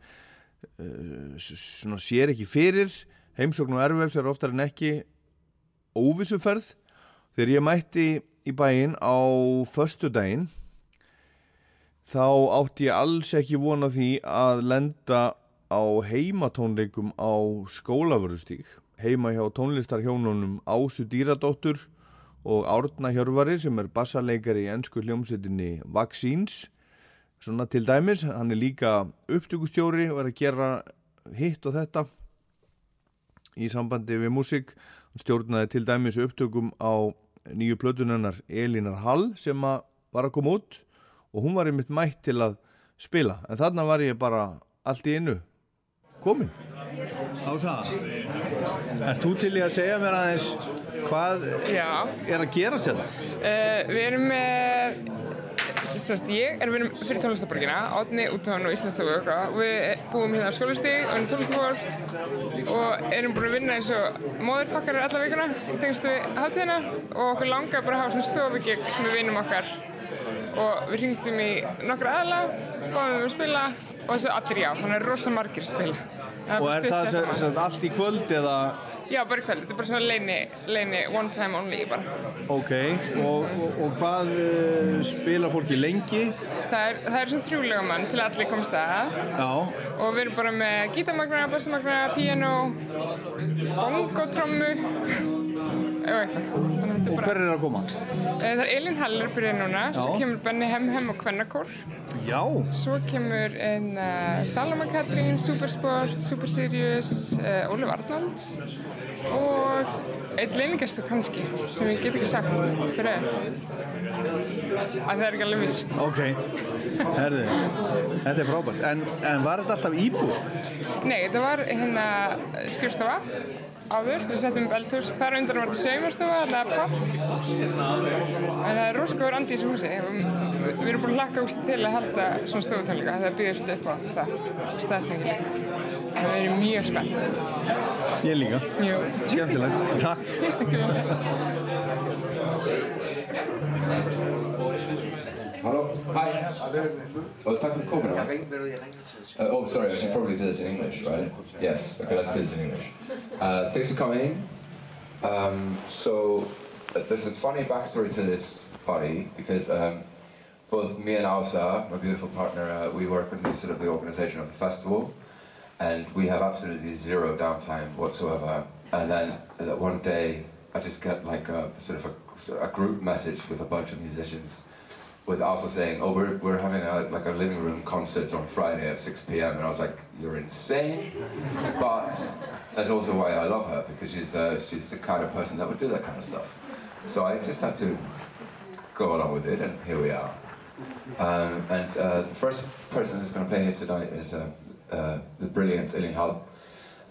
[SPEAKER 1] uh, svona sér ekki fyrir. Heimsókn og erfefs er oftar en ekki óvissuferð. Þegar ég mætti í bæinn á förstu daginn þá átti ég alls ekki vona því að lenda á heimatónleikum á skólavörustík heima hjá tónlistarhjónunum Ásu Dýradóttur og Árna Hjörvari sem er bassarleikari í ennsku hljómsveitinni Vaccines. Svona til dæmis, hann er líka upptökustjóri og er að gera hitt og þetta í sambandi við músík. Hann stjórnaði til dæmis upptökum á nýju plötunennar Elínar Hall sem að var að koma út og hún var einmitt mætt til að spila en þarna var ég bara allt í einu komin
[SPEAKER 13] Ása, er þú til í að segja mér aðeins hvað
[SPEAKER 14] Já.
[SPEAKER 13] er að gerast hérna?
[SPEAKER 14] Uh, við erum með, sérst ég er við erum fyrir tónlistaborgina, Átni, Útón og Íslandsstofu og. Við búum hérna á skólastíg og erum tónlistafólk og erum búin að vinna eins og móðurfakkar alla vikuna í tengstu við hátíðina og okkur langar bara að hafa svona stofugigg með vinum okkar og við hringdum í nokkra aðla, báðum við að spila og þessu allir já, þannig að rosa margir spila.
[SPEAKER 13] Og er það sem, allt í kvöld eða?
[SPEAKER 14] Já, bara í kvöld. Þetta er bara svona leini, leini, one time only bara.
[SPEAKER 15] Ok, og, og, og hvað uh, spila fólki lengi?
[SPEAKER 14] Það er, það er svona þrjúlegamann til að allir komast að.
[SPEAKER 15] Já,
[SPEAKER 14] Og við erum bara með gítarmagna, bassamagna, piano, bongotrommu og er
[SPEAKER 15] hver er að koma?
[SPEAKER 14] Eh, Það er Elin Haller byrjað núna, svo
[SPEAKER 15] Já.
[SPEAKER 14] kemur Benny Hem Hem og Kvennakór.
[SPEAKER 15] Já,
[SPEAKER 14] Svo kemur en uh, Saloma Katrín, Supersport, Super Sirius, uh, Ólef Arnalds og einn leinigestur kannski sem ég get ekki sagt hver er. Að það er ekki alveg vist.
[SPEAKER 15] ok, herði, þetta er frábært. En, en var þetta alltaf íbúð?
[SPEAKER 14] Nei, þetta var hérna skrifstofa áður, við settum upp eldhús, þar undan var þetta saumastofa, þetta er papp. En það er rosalega andi í þessu húsi. Við við erum búin að hlakka úst til að halda svona stofutónleika, það býður svolítið upp á það, staðsningin. Við erum mjög spennt.
[SPEAKER 15] Ég líka.
[SPEAKER 14] Jú.
[SPEAKER 15] Skemmtilegt, takk. (laughs)
[SPEAKER 16] Hello. Hi. Copenhagen. Uh, oh, sorry. I should probably do this in English, right? Yes. Okay, let's do this in English. Uh, thanks for coming. Um, so, uh, there's a funny backstory to this party because um, both me and Ausa, my beautiful partner, uh, we work the sort of the organization of the festival, and we have absolutely zero downtime whatsoever. And then uh, one day, I just get like a sort of a, a group message with a bunch of musicians with also saying, oh, we're, we're having a, like a living room concert on Friday at 6 p.m. And I was like, you're insane. (laughs) But that's also why I love her, because she's, uh, she's the kind of person that would do that kind of stuff. So I just have to go along with it, and here we are. Um, and uh, the first person who's going to play here tonight is uh, uh, the brilliant Elin Hall.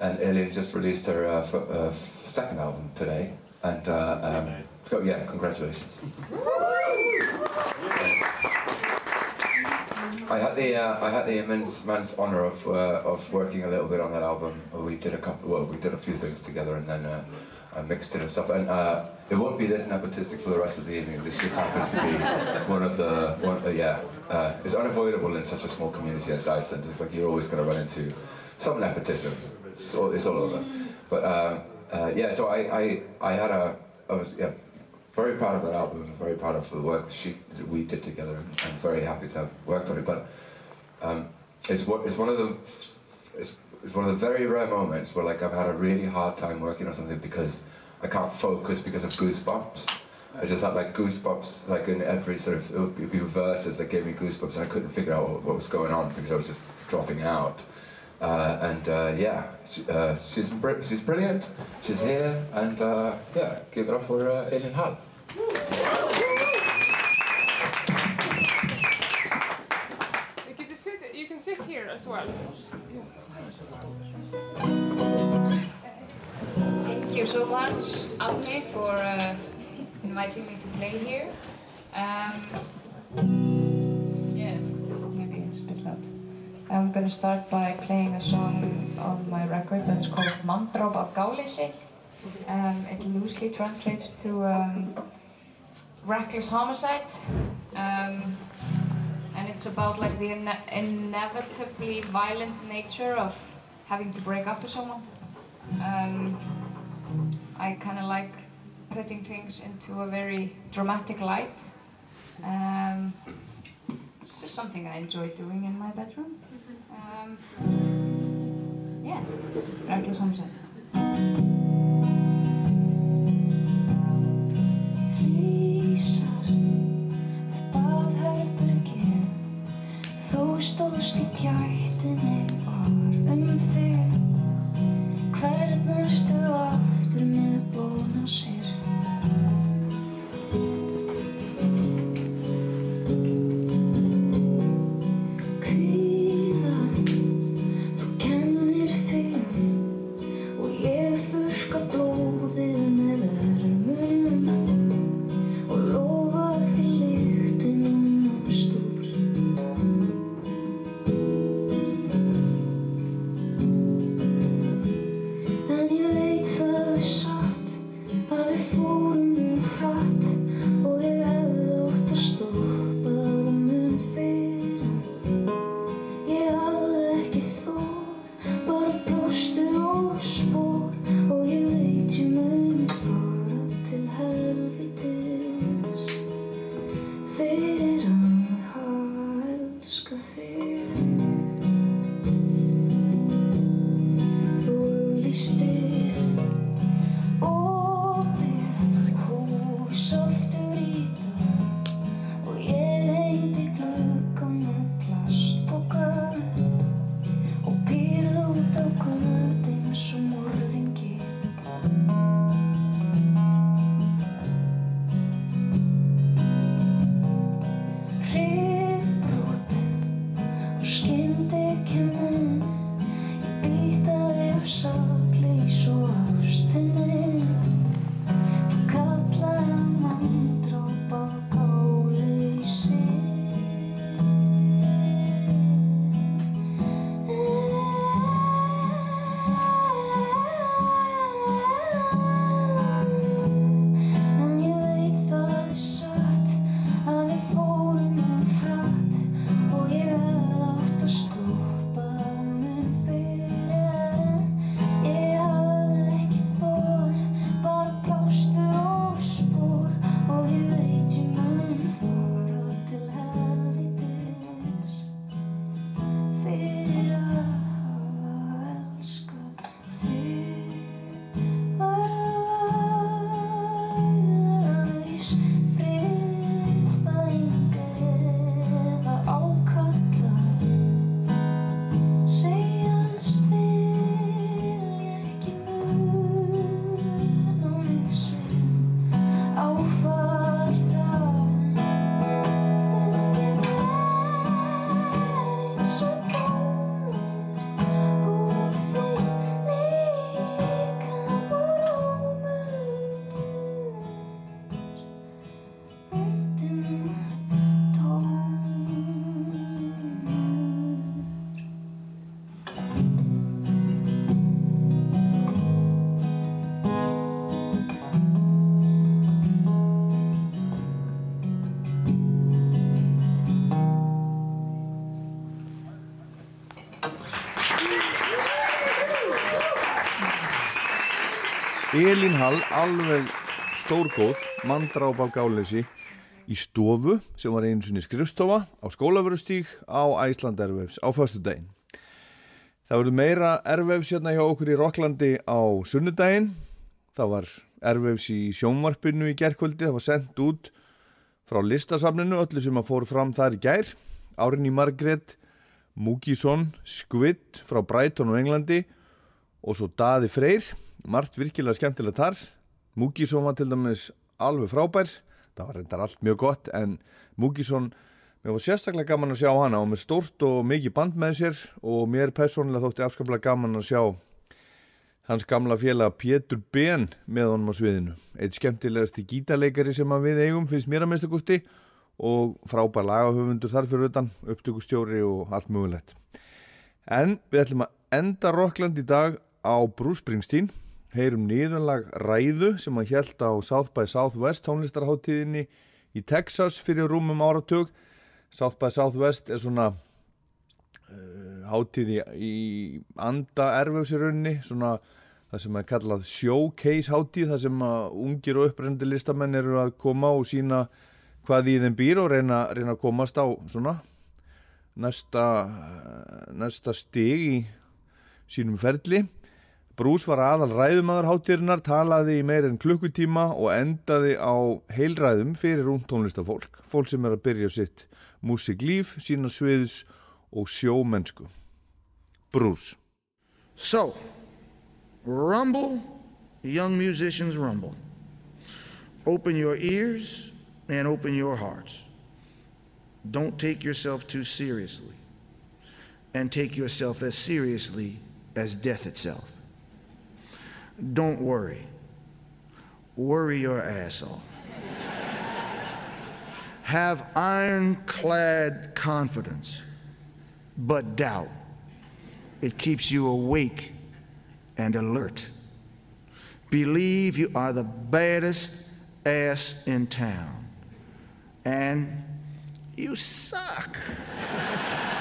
[SPEAKER 16] And Elin just released her uh, f- uh, second album today. And uh, um, so, yeah, congratulations. I had the uh, I had the immense, immense honor of uh, of working a little bit on that album. We did a couple, well, we did a few things together, and then uh, I mixed it and stuff. And uh, it won't be this nepotistic for the rest of the evening. This just happens to be (laughs) one of the one. Uh, yeah, uh, it's unavoidable in such a small community as Iceland. It's like you're always going to run into some nepotism. It's all, it's all over. But um, uh, yeah, so I, I I had a I was yeah very proud of that album, very proud of the work she, we did together, and I'm very happy to have worked on it. But um, it's, what, it's one of the it's, it's one of the very rare moments where like I've had a really hard time working on something because I can't focus because of goosebumps. I just had like goosebumps like in every sort of it would be verses that gave me goosebumps, and I couldn't figure out what, what was going on because I was just dropping out. Uh, and uh, yeah, she, uh, she's br- she's brilliant. She's here, and uh, yeah, give it up for uh, Elin Hall.
[SPEAKER 14] You can sit, you can sit here as well.
[SPEAKER 17] Thank you so much, Árni, for uh, inviting me to play here. Um, I'm gonna start by playing a song on my record that's called Mandrap af Gáleysi. Um, it loosely translates to um, reckless homicide. Um, and it's about like the ine inevitably violent nature of having to break up with someone. Um, I kind of like putting things into a very dramatic light. Um, it's just something I enjoy doing in my bedroom. Um, yeah, reckless homicide.
[SPEAKER 8] Flísar við baðherbergi Þú stóðst í gættinni var um þig. Hvern ertu aftur með blóðna sér
[SPEAKER 1] Elín Hall, alveg stórgóð, manndráp af gáleysi í stofu sem var einu sinni skrifstofa á skólaverustík á Æsland Ervefs á föstudaginn. Það verður meira Ervefs hérna hjá okkur í Rokklandi á sunnudaginn. Það var Ervefs í sjónvarpinu í gerkvöldi, það var sendt út frá listasafninu, öllu sem að fóru fram þar í gær. Árinni Margrét, Múkísson, Skvitt frá Brighton og Englandi og svo Daði Freyr, margt virkilega skemmtilega þar. Múkísson var til dæmis alveg frábær, það var reyndar allt mjög gott en Múkísson, mér var sérstaklega gaman að sjá hana og með stórt og mikið band með sér og mér persónulega þótti afskaplega gaman að sjá hans gamla félag Pétur Ben með honum á sviðinu. Eitt skemmtilegasti gítarleikari sem við eigum finnst mér að mista gusti og frábær lagahöfundur þar fyrir utan, upptökustjóri og allt mögulegt. En við ætlum að enda Rockland í dag á Bruce Springsteen, heyrum nýðunlag Ræðu sem að hjælt á South by Southwest tónlistarháttíðinni í Texas fyrir rúmum áratug. South by Southwest er svona uh, háttíði í anda erfjöfsirunni, svona það sem er kallað showcase háttíð, það sem að ungir og upprenndi listamenn eru að koma og sína hvað í þeim býr og reyna, reyna að komast á svona næsta, næsta stig í sínum ferli. Brús var aðal ræðumadur hátíðurinnar, talaði í meir en klukkutíma og endaði á heilræðum fyrir ung tónlistafólk. Fólk sem er að byrja sitt músiklíf, sína sviðs og sjómennsku. Brús.
[SPEAKER 18] So, rumble, young musicians rumble. Open your ears and open your hearts. Don't take yourself too seriously, and take yourself as seriously as death itself. Don't worry. Worry your ass off. Have ironclad confidence, but doubt. It keeps you awake and alert. Believe you are the baddest ass in town. And you suck. (laughs)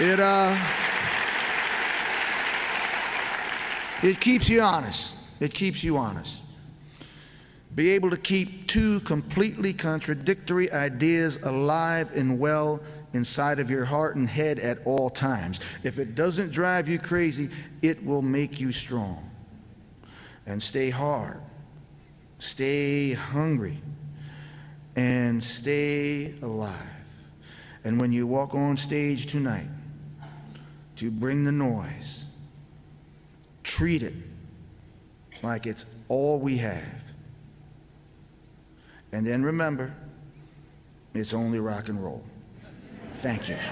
[SPEAKER 18] It, uh, It keeps you honest. It keeps you honest. Be able to keep two completely contradictory ideas alive and well inside of your heart and head at all times. If it doesn't drive you crazy, it will make you strong. And stay hard, stay hungry, and stay alive. And when you walk on stage tonight to bring the noise, treat it like it's all we have. And then remember, it's only rock and roll. Thank you. (laughs)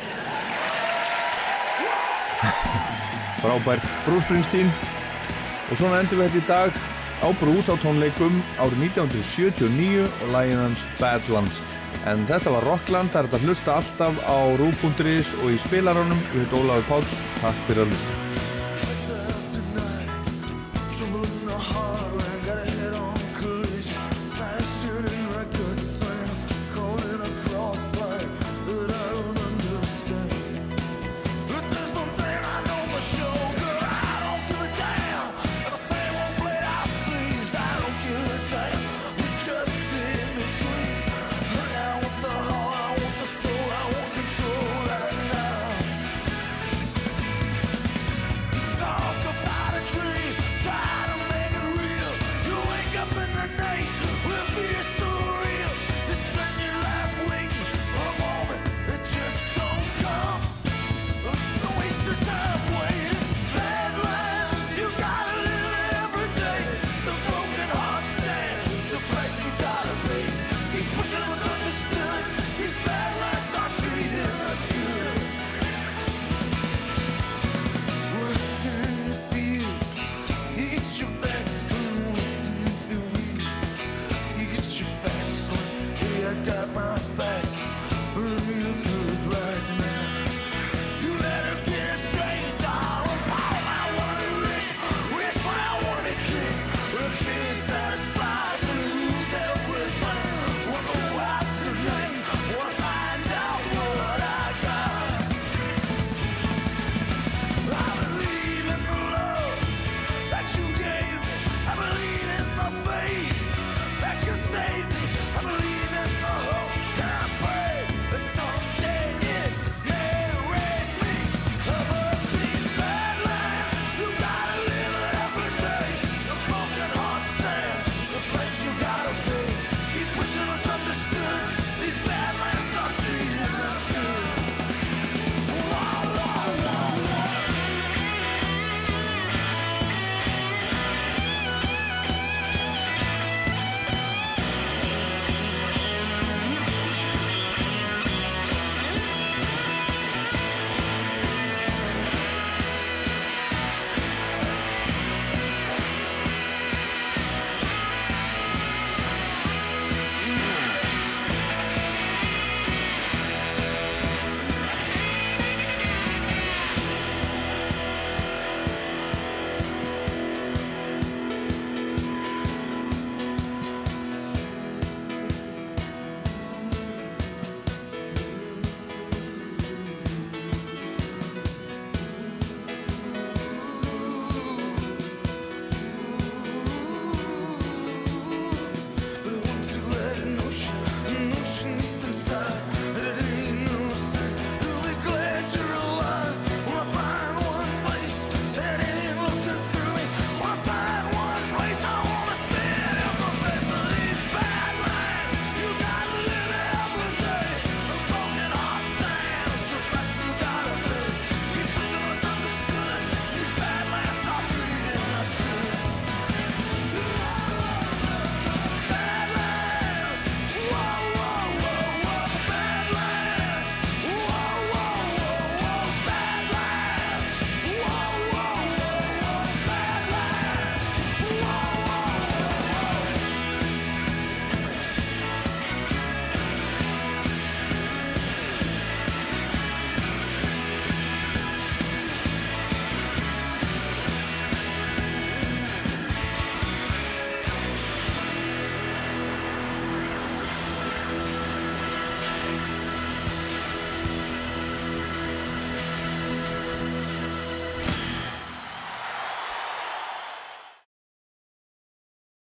[SPEAKER 1] Frábær Bruce Springsteen og svona endur við þetta í dag á Bruce á tónleikum árið 1979 og lægin hans Badlands en þetta var Rockland, það er þetta að hlusta alltaf á Rú.is og í spilaranum. Við heit Ólafur Páll, takk fyrir að hlusta